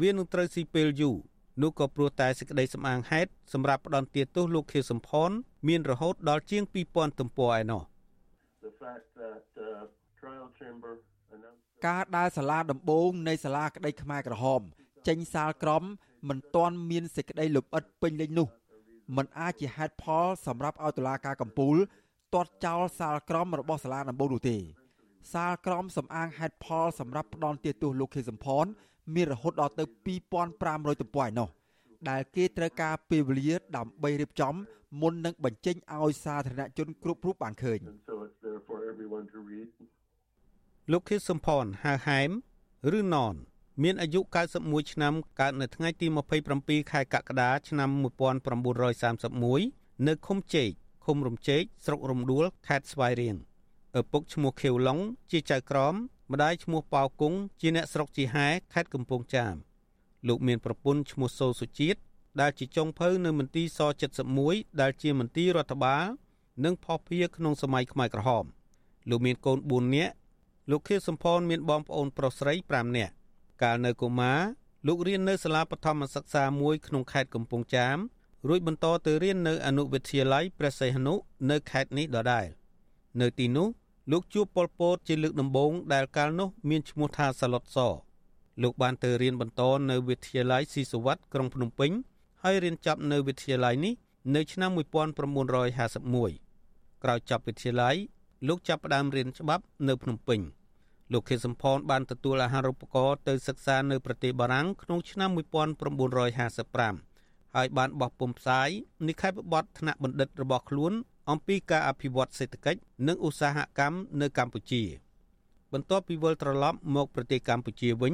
វានឹងត្រូវស៊ីពេលយូរនោះក៏ព្រោះតែសេចក្តីសម្អាងហេតុសម្រាប់ផ្ដន្ទាទោសលោកខៀវសំផនមានរហូតដល់ជាង2000ទំព័រឯណោះ The fact that uh, trial chamber announced ការដែលសាលាដំបងនៃសាលាក្តីខ្មែរក្រហម ចេញសាលក្រមមិនទាន់មានសេចក្តីលម្អិតពេញលេញនោះมันអាចជាហេតុផលសម្រាប់ឲ្យតុលាការកំពូលទាត់ចោលសាលក្រមរបស់សាលាដំបងនោះទេ សាលក្រមសំអាងហេតុផលសម្រាប់ផ្ដន់ទាទោសលោកខេសំផនមានរហូតដល់ទៅ2500ទំព័រឯណោះដែលគេត្រូវការពេលវេលាដើម្បីរៀបចំមុននឹងបញ្ចេញឲ្យសាធារណជនគ្រប់រូបបានឃើញ and so it's there for everyone to read. លោកខៀវសំផនហៅហែមឬណន មានអាយុ91ឆ្នាំកើតនៅថ្ងៃទី27ខែកក្កដាឆ្នាំ1931នៅឃុំជែកឃុំរំជែកស្រុករំដួលខេត្តស្វាយរៀងឪពុកឈ្មោះខៀវឡុងជាចៅក្រមម្ដាយឈ្មោះប៉ៅគង់ជាអ្នកស្រុកជីហែខេត្តកំពង់ចាមលោកមានប្រពន្ធឈ្មោះសូសុជាតិដែលជាចុងភៅនៅមន្ទីរស71ដែលជាមន្ទីររដ្ឋបាលនិងផុសភាក្នុងសម័យខ្មែរក្រហមលោកមានកូន4នាក់លោកខៀវសំផនមានបងប្អូនប្រុសស្រី5នាក់ កាលនៅកុមារលោករៀននៅសាលាបឋមសិក្សាមួយក្នុងខេត្តកំពង់ចាមរួចបន្តទៅរៀននៅអនុវិទ្យាល័យព្រះសីហនុនៅខេត្តនេះដដែលនៅទីនោះលោកជួបប៉ុលពតជាលើកដំបូងដែលកាលនោះមានឈ្មោះថាសាឡុតសលោកបានទៅរៀនបន្តនៅវិទ្យាល័យស៊ីសវ័តក្រុងភ្នំពេញហើយរៀនចប់នៅវិទ្យាល័យនេះនៅឆ្នាំ1951ក្រោយចប់វិទ្យាល័យលោកចាប់ផ្ដើមរៀនច្បាប់នៅភ្នំពេញ លោកខៀវសំផនបានទទួលអាហារូបករណ៍ទៅសិក្សានៅប្រទេសបារាំងក្នុងឆ្នាំ1955ហើយបានបោះពុម្ពផ្សាយនិក្ខេបបទថ្នាក់បណ្ឌិតរបស់ខ្លួនអំពីការអភិវឌ្ឍសេដ្ឋកិច្ចនិងឧស្សាហកម្មនៅកម្ពុជា បន្ទាប់ពីវិលត្រឡប់មកប្រទេសកម្ពុជាវិញ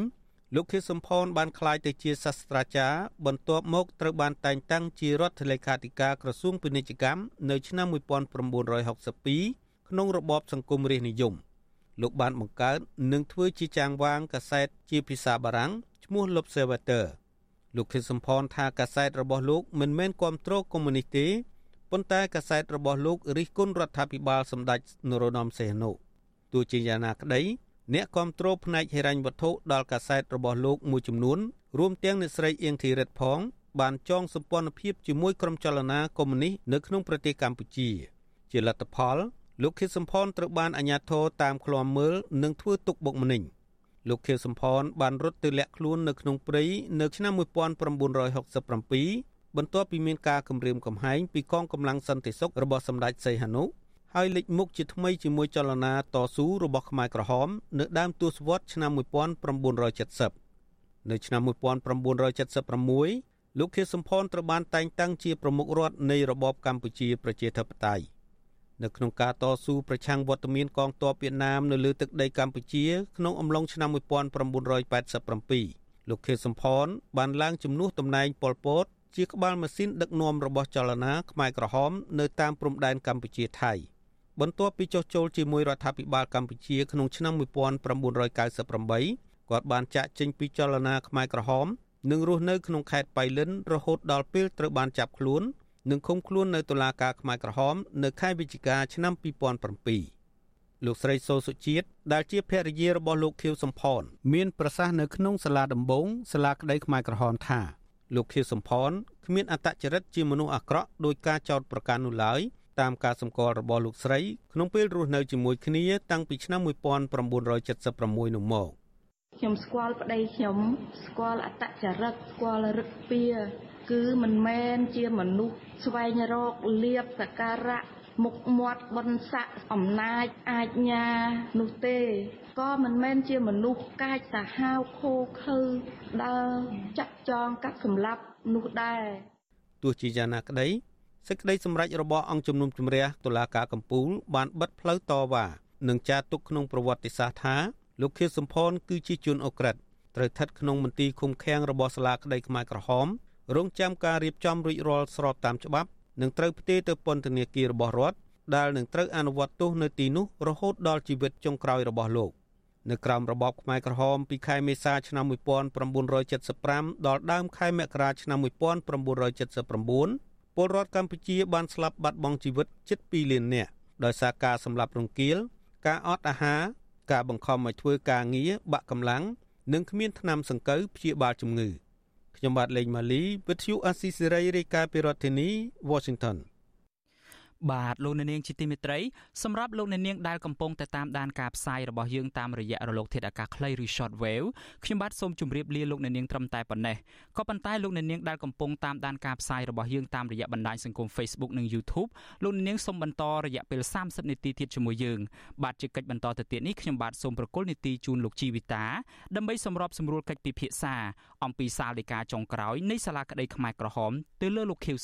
លោកខៀវសំផនបានក្លាយទៅជាសាស្ត្រាចារ្យបន្ទាប់មកត្រូវបានតែងតាំងជារដ្ឋលេខាធិការក្រសួងពាណិជ្ជកម្មនៅឆ្នាំ1962ក្នុងរបបសង្គមរាស្ត្រនិយម លោកបានបង្កើតនិងធ្វើជាចាងវាងកាសែតជាភាសាបារាំងឈ្មោះ L'Observateur លោកខៀវសំផនថាកាសែតរបស់លោកមិនមែនគ្រប់គ្រងកុម្មុយនីសទេប៉ុន្តែកាសែតរបស់លោករិះគន់រដ្ឋាភិបាលសម្ដេចនរោត្តមសីហនុទោះជាយ៉ាងណាក្តីអ្នកគ្រប់គ្រងផ្នែកហិរញ្ញវត្ថុដល់កាសែតរបស់លោកមួយចំនួនរួមទាំងអ្នកស្រីអៀងធីរិតផង បានចងសម្ព័ន្ធភាពជាមួយក្រុមចលនាកុម្មុយនីសនៅក្នុងប្រទេសកម្ពុជា ជាលទ្ធផល លោកខៀវសំផនត្រូវបានអាជ្ញាធរតាមឃ្លាំមើលនិងធ្វើទុកបុកម្នេញលោកខៀវសំផនបានរត់ទៅលាក់ខ្លួននៅក្នុងព្រៃនៅឆ្នាំ1967បន្ទាប់ពីមានការគម្រាមកំហែងពីកងកម្លាំងសន្តិសុខរបស់សម្ដេចសីហនុហើយលេចមុខជាថ្មីជាមួយចលនាតស៊ូរបស់ខ្មែរក្រហម នៅដើមទសវត្សរ៍ឆ្នាំ1970នៅឆ្នាំ1976លោកខៀវសំផនត្រូវបានតែងតាំងជាប្រមុខរដ្ឋនៃរបបកម្ពុជាប្រជាធិបតេយ្យ នៅក្នុងការតស៊ូប្រឆាំងវត្តមានកងទ័ពវៀតណាមនៅលើទឹកដីកម្ពុជាក្នុងអំឡុងឆ្នាំ1987លោកខៀវសំផនបានឡើងជំនួសតំណែងប៉ុលពត ជាក្បាលម៉ាស៊ីនដឹកនាំរបស់ចលនាខ្មែរក្រហមនៅតាមព្រំដែនកម្ពុជាថៃបន្ទាប់ពីចុះចូលជាមួយរដ្ឋាភិបាលកម្ពុជាក្នុងឆ្នាំ1998គាត់បានចាក់ចេញពីចលនាខ្មែរក្រហមនិងរស់នៅក្នុងខេត្តបៃលិនរហូតដល់ពេលត្រូវបានចាប់ខ្លួន និងឃុំខ្លួននៅតុលាការខ្មែរក្រហម នៅខែវិច្ឆិកាឆ្នាំ2007លោកស្រីសូសុជាតិដែលជាភរិយារបស់លោកខៀវសំផន មានប្រសាសន៍នៅក្នុងសាលាដំបងសាលាក្តីខ្មែរក្រហមថាលោកខៀវសំផនគ្មានអត្តចរិតជាមនុស្សអាក្រក់ដោយការចោទប្រកាន់នោះឡើយតាមការសម្គាល់របស់លោកស្រីក្នុងពេលរស់នៅជាមួយគ្នាតាំងពីឆ្នាំ1976នោះមកខ្ញុំស្គាល់ប្តីខ្ញុំស្គាល់អត្តចរិតស្គាល់រឹកពី គឺមិនមែនជាមនុស្សស្វែងរកលៀបសក្ការៈមុខមាត់បនស័កអំណាចអាចញានោះទេក៏មិនមែនជាមនុស្សកាចសាហាវខូខើដើរចាក់ចងកាត់សម្លាប់នោះដែរទោះជាយ៉ាងណាក្តីសេចក្តីសម្រេចរបស់អង្គជំនុំជម្រះតុលាការកំពូលបានបិទផ្លូវតវ៉ានិងចារទុកក្នុងប្រវត្តិសាស្ត្រថាលោកខៀវសំផនគឺជាជនអូក្រិតត្រូវស្ថិតក្នុងមន្ទីរឃុំឃាំងរបស់សាលាក្តីខ្មែរក្រហម រងចាំការរៀបចំរួចរាល់ស្របតាមច្បាប់និងត្រូវផ្ទេរទៅពន្ធនាគាររបស់រដ្ឋដែលនឹងត្រូវអនុវត្តទោសនៅទីនោះរហូតដល់ជីវិតចុងក្រោយរបស់លោកនៅក្រោមរបបខ្មែរក្រហមពីខែមេសាឆ្នាំ1975ដល់ដើមខែមករាឆ្នាំ1979ពលរដ្ឋកម្ពុជាបានស្លាប់បាត់បង់ជីវិតជិត2លាននាក់ដោយសារការសម្លាប់រង្គាល ការអត់អាហារការបង្ខំឲ្យធ្វើការងារបាក់កម្លាំងនិងគ្មានថ្នាំសង្កូវព្យាបាលជំងឺ ខ្ញុំបាទលេងម៉ាលីវិទ្យុអាស៊ីសេរីរាយការណ៍ពីរដ្ឋធានី Washington បាទលោកអ្នកនាងជាទីមេត្រីសម្រាប់លោកអ្នកនាងដែលកំពុងតែតាមដានការផ្សាយរបស់យើងតាមរយៈរលកធាតុអាកាសខ្លីឬ Shortwave ខ្ញុំបាទសូមជម្រាបលាលោកអ្នកនាងត្រឹមតែប៉ុណ្ណេះក៏ប៉ុន្តែលោកអ្នកនាងដែលកំពុងតាមដានការផ្សាយរបស់យើងតាមរយៈបណ្ដាញសង្គម Facebook និង YouTube លោកអ្នកនាងសូមបន្តរយៈពេល30នាទីទៀតជាមួយយើងបាទជាកិច្ចបន្តទៅទៀតនេះខ្ញុំបាទសូមប្រកុលនីតិជូនលោកជីវិតាដើម្បីសម្របសម្រួលកិច្ចពិភាក្សាអំពីសាលដីកាចុងក្រោយនៃសាលាក្តីខ្មែរក្រហមទៅលើលោកខៀវ